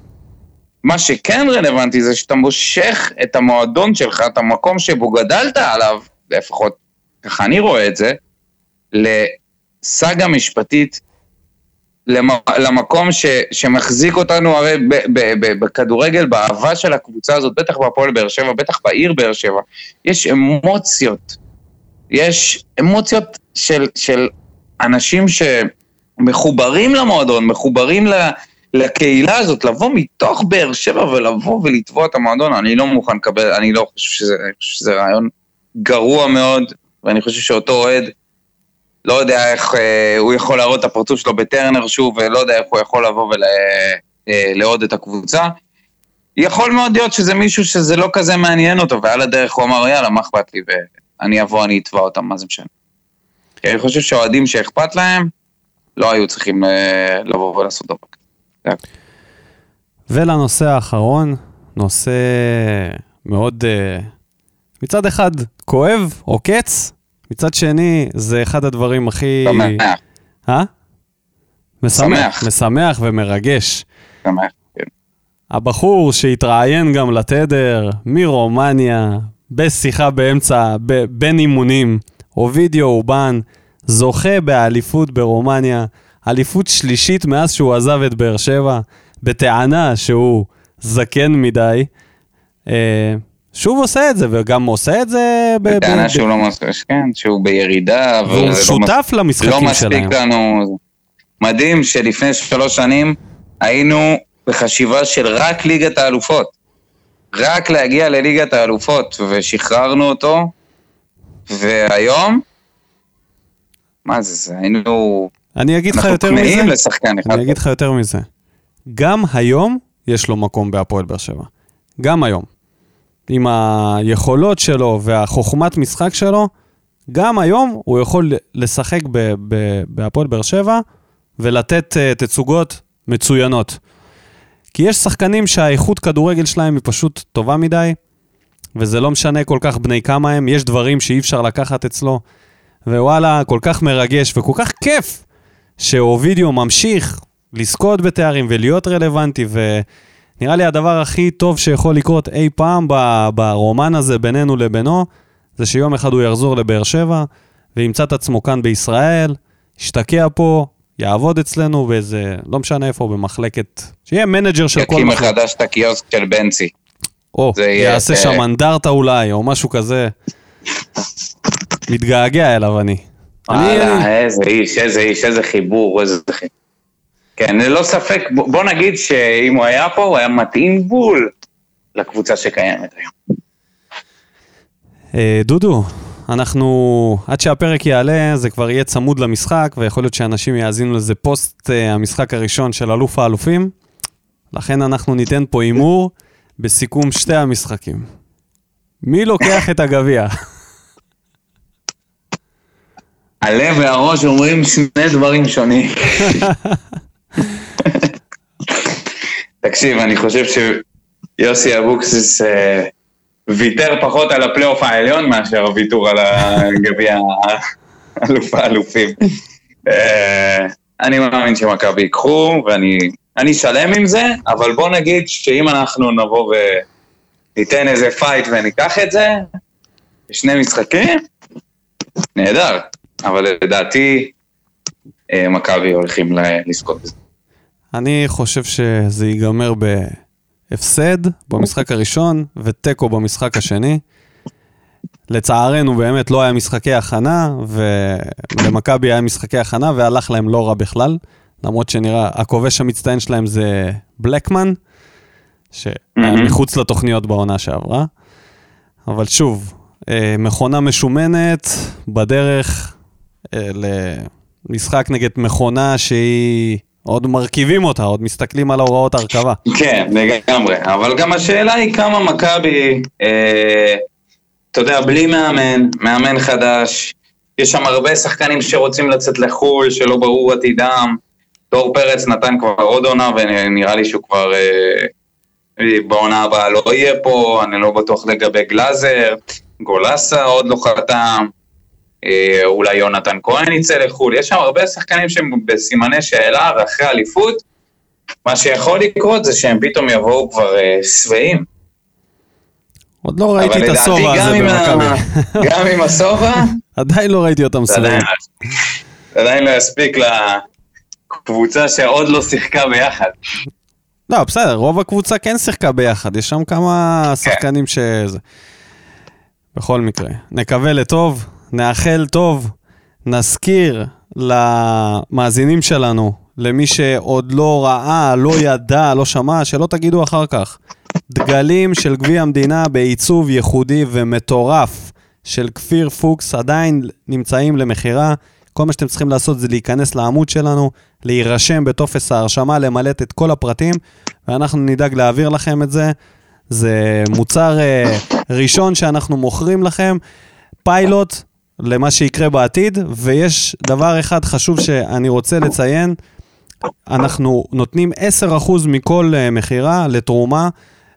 מה שכן רלוונטי זה שאתה מושך את המועדון שלך, את המקום שבו גדלת עליו, לפחות ככה אני רואה את זה, לסאגה משפטית למקום ש, שמחזיק אותנו הרי ב, ב, ב, בכדורגל, באהבה של הקבוצה הזאת, בטח בהפועל באר שבע, בטח בעיר באר שבע, יש אמוציות. יש אמוציות של, של אנשים שמחוברים למועדון, מחוברים ל, לקהילה הזאת, לבוא מתוך באר שבע ולבוא ולתבוע את המועדון, אני לא מוכן לקבל, אני לא חושב שזה, חושב שזה רעיון גרוע מאוד, ואני חושב שאותו אוהד, לא יודע איך אה, הוא יכול להראות את הפרצוף שלו בטרנר שוב, ולא יודע איך הוא יכול לבוא ולעוד אה, את הקבוצה. יכול מאוד להיות שזה מישהו שזה לא כזה מעניין אותו, ועל הדרך הוא אמר, יאללה, מה אכפת לי, ואני אבוא, אני אתבע אותם, מה זה משנה. כי אני חושב שאוהדים שאכפת להם, לא היו צריכים אה, לבוא ולעשות דבר כזה. ולנושא האחרון, נושא מאוד, אה, מצד אחד כואב, עוקץ, מצד שני, זה אחד הדברים הכי... שמח. אה? משמח. שמח. משמח ומרגש. שמח, כן. הבחור שהתראיין גם לתדר, מרומניה, בשיחה באמצע, ב- בין אימונים, אובידיו אובן, זוכה באליפות ברומניה, אליפות שלישית מאז שהוא עזב את באר שבע, בטענה שהוא זקן מדי. אה, שוב עושה את זה, וגם עושה את זה... בטענה שהוא לא מספיק, כן, שהוא בירידה, והוא לא שותף לא למשחקים שלהם. מספיק לנו. מדהים שלפני שלוש שנים היינו בחשיבה של רק ליגת האלופות. רק להגיע לליגת האלופות, ושחררנו אותו, והיום, מה זה, זה היינו... אני אגיד לך אנחנו יותר כמהים מזה. לשחקן אחד. אני אגיד לך יותר מזה. גם היום יש לו מקום בהפועל באר שבע. גם היום. עם היכולות שלו והחוכמת משחק שלו, גם היום הוא יכול לשחק בהפועל באר שבע ולתת uh, תצוגות מצוינות. כי יש שחקנים שהאיכות כדורגל שלהם היא פשוט טובה מדי, וזה לא משנה כל כך בני כמה הם, יש דברים שאי אפשר לקחת אצלו, ווואלה, כל כך מרגש וכל כך כיף שאובידיו ממשיך לזכות בתארים ולהיות רלוונטי, ונראה לי הדבר הכי טוב שיכול לקרות אי פעם ברומן הזה בינינו לבינו, זה שיום אחד הוא יחזור לבאר שבע, וימצא את עצמו כאן בישראל, ישתקע פה, יעבוד אצלנו באיזה, לא משנה איפה, במחלקת, שיהיה manager של כל יקים. מחדש את הקיוסק של בנצי. או, יעשה אה, שם אנדרטה אולי, או משהו כזה. מתגעגע אליו. אני- וואלה, איזה איש, איזה איש, איזה חיבור, איזה חיבור. כן, ללא ספק, בוא נגיד שאם הוא היה פה, הוא היה מתאים בול לקבוצה שקיימת היום. אה, דודו, אנחנו, עד שהפרק יעלה, זה כבר יהיה צמוד למשחק, ויכול להיות שאנשים יאזינו לזה פוסט אה, המשחק הראשון של אלוף האלופים. לכן אנחנו ניתן פה הימור בסיכום שתי המשחקים. מי לוקח את הגביע? הלב והראש אומרים שני דברים שונים. תקשיב, אני חושב שיוסי אבוקסיס אה, ויתר פחות על הפלייאוף העליון מאשר הוויתור על הגביע אלוף האלופים. אה, אני מאמין שמכבי ייקחו, ואני אני שלם עם זה, אבל בוא נגיד שאם אנחנו נבוא וניתן איזה fight וניקח את זה, שני משחקים, נהדר. אבל לדעתי, אה, מכבי הולכים לזכות בזה. אני חושב שזה ייגמר בהפסד במשחק הראשון ותיקו במשחק השני. לצערנו באמת לא היה משחקי הכנה, ולמכבי היה משחקי הכנה והלך להם לא רע בכלל, למרות שנראה, הכובש המצטיין שלהם זה בלקמן, שהיה. מחוץ לתוכניות בעונה שעברה. אבל שוב, אה, מכונה משומנת בדרך אה, למשחק נגד מכונה שהיא... עוד מרכיבים אותה, עוד מסתכלים על ההוראות ההרכבה. כן, לגמרי. אבל גם השאלה היא כמה מכבי, אה, אתה יודע, בלי מאמן, מאמן חדש, יש שם הרבה שחקנים שרוצים לצאת לחו"ל, שלא ברור עתידם. דור פרץ נתן כבר עוד עונה, ונראה לי שהוא כבר אה, בעונה הבאה לא יהיה פה, אני לא בטוח לגבי גלאזר, גולסה עוד לא חתם. אה, אולי יונתן כהן יצא לחו"ל, יש שם הרבה שחקנים שהם בסימני שאלה, ואחרי אליפות, מה שיכול לקרות זה שהם פתאום יבואו כבר אה, שבעים. עוד לא ראיתי את השובע הזה במכבי. גם עם השובע, עדיין לא ראיתי אותם שבעים. זה עדיין לא יספיק קבוצה שעוד לא שיחקה ביחד. לא, בסדר, רוב הקבוצה כן שיחקה ביחד, יש שם כמה שחקנים שזה. בכל מקרה, נקווה לטוב, נאחל טוב, נזכיר למאזינים שלנו, למי שעוד לא ראה, לא ידע, לא שמע, שלא תגידו אחר כך. דגלים של גביע המדינה בעיצוב ייחודי ומטורף של כפיר פוקס עדיין נמצאים למכירה. כל מה שאתם צריכים לעשות זה להיכנס לעמוד שלנו, להירשם בטופס ההרשמה, למלט את כל הפרטים, ואנחנו נדאג להעביר לכם את זה. זה מוצר uh, ראשון שאנחנו מוכרים לכם, פיילוט למה שיקרה בעתיד, ויש דבר אחד חשוב שאני רוצה לציין, אנחנו נותנים 10% מכל uh, מכירה לתרומה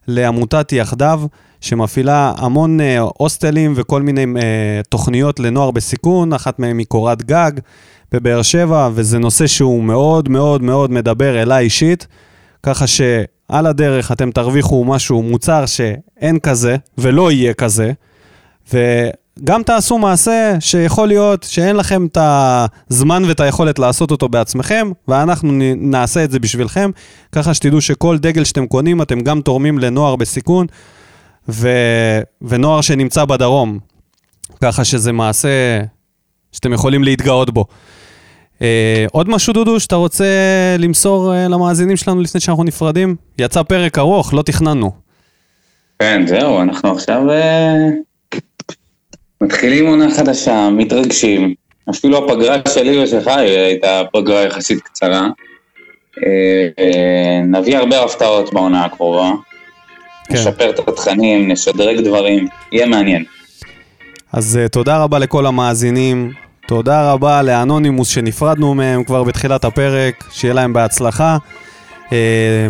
לעמותת יחדיו, שמפעילה המון uh, הוסטלים וכל מיני uh, תוכניות לנוער בסיכון, אחת מהן היא קורת גג בבאר שבע, וזה נושא שהוא מאוד מאוד מאוד מדבר אליי אישית, ככה שעל הדרך אתם תרוויחו משהו, מוצר שאין כזה ולא יהיה כזה, וגם תעשו מעשה שיכול להיות שאין לכם את הזמן ואת היכולת לעשות אותו בעצמכם, ואנחנו נעשה את זה בשבילכם, ככה שתדעו שכל דגל שאתם קונים, אתם גם תורמים לנוער בסיכון, ו... ונוער שנמצא בדרום, ככה שזה מעשה שאתם יכולים להתגאות בו. Uh, עוד משהו, דודו, שאתה רוצה למסור uh, למאזינים שלנו לפני שאנחנו נפרדים? יצא פרק ארוך, לא תכננו. כן, זהו, אנחנו עכשיו uh, מתחילים עונה חדשה, מתרגשים. אפילו הפגרה שלי ושלך הייתה פגרה יחסית קצרה. Uh, uh, נביא הרבה הפתעות בעונה הקרובה. כן. נשפר את התכנים, נשדרג דברים, יהיה מעניין. אז uh, תודה רבה לכל המאזינים. תודה רבה לאנונימוס שנפרדנו מהם כבר בתחילת הפרק, שיהיה להם בהצלחה. אה,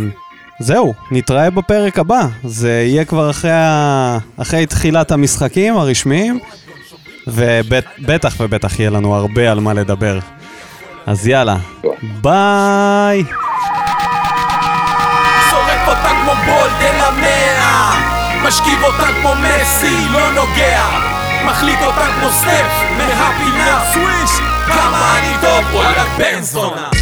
זהו, נתראה בפרק הבא. זה יהיה כבר אחרי, ה... אחרי תחילת המשחקים הרשמיים, ובטח ובטח יהיה לנו הרבה על מה לדבר. אז יאללה, ביי! משכיב אותה כמו מסי, לא נוגע מחליט אותה כמו סטף מהפינה סוויש כמה אני טוב וואלה בן זונה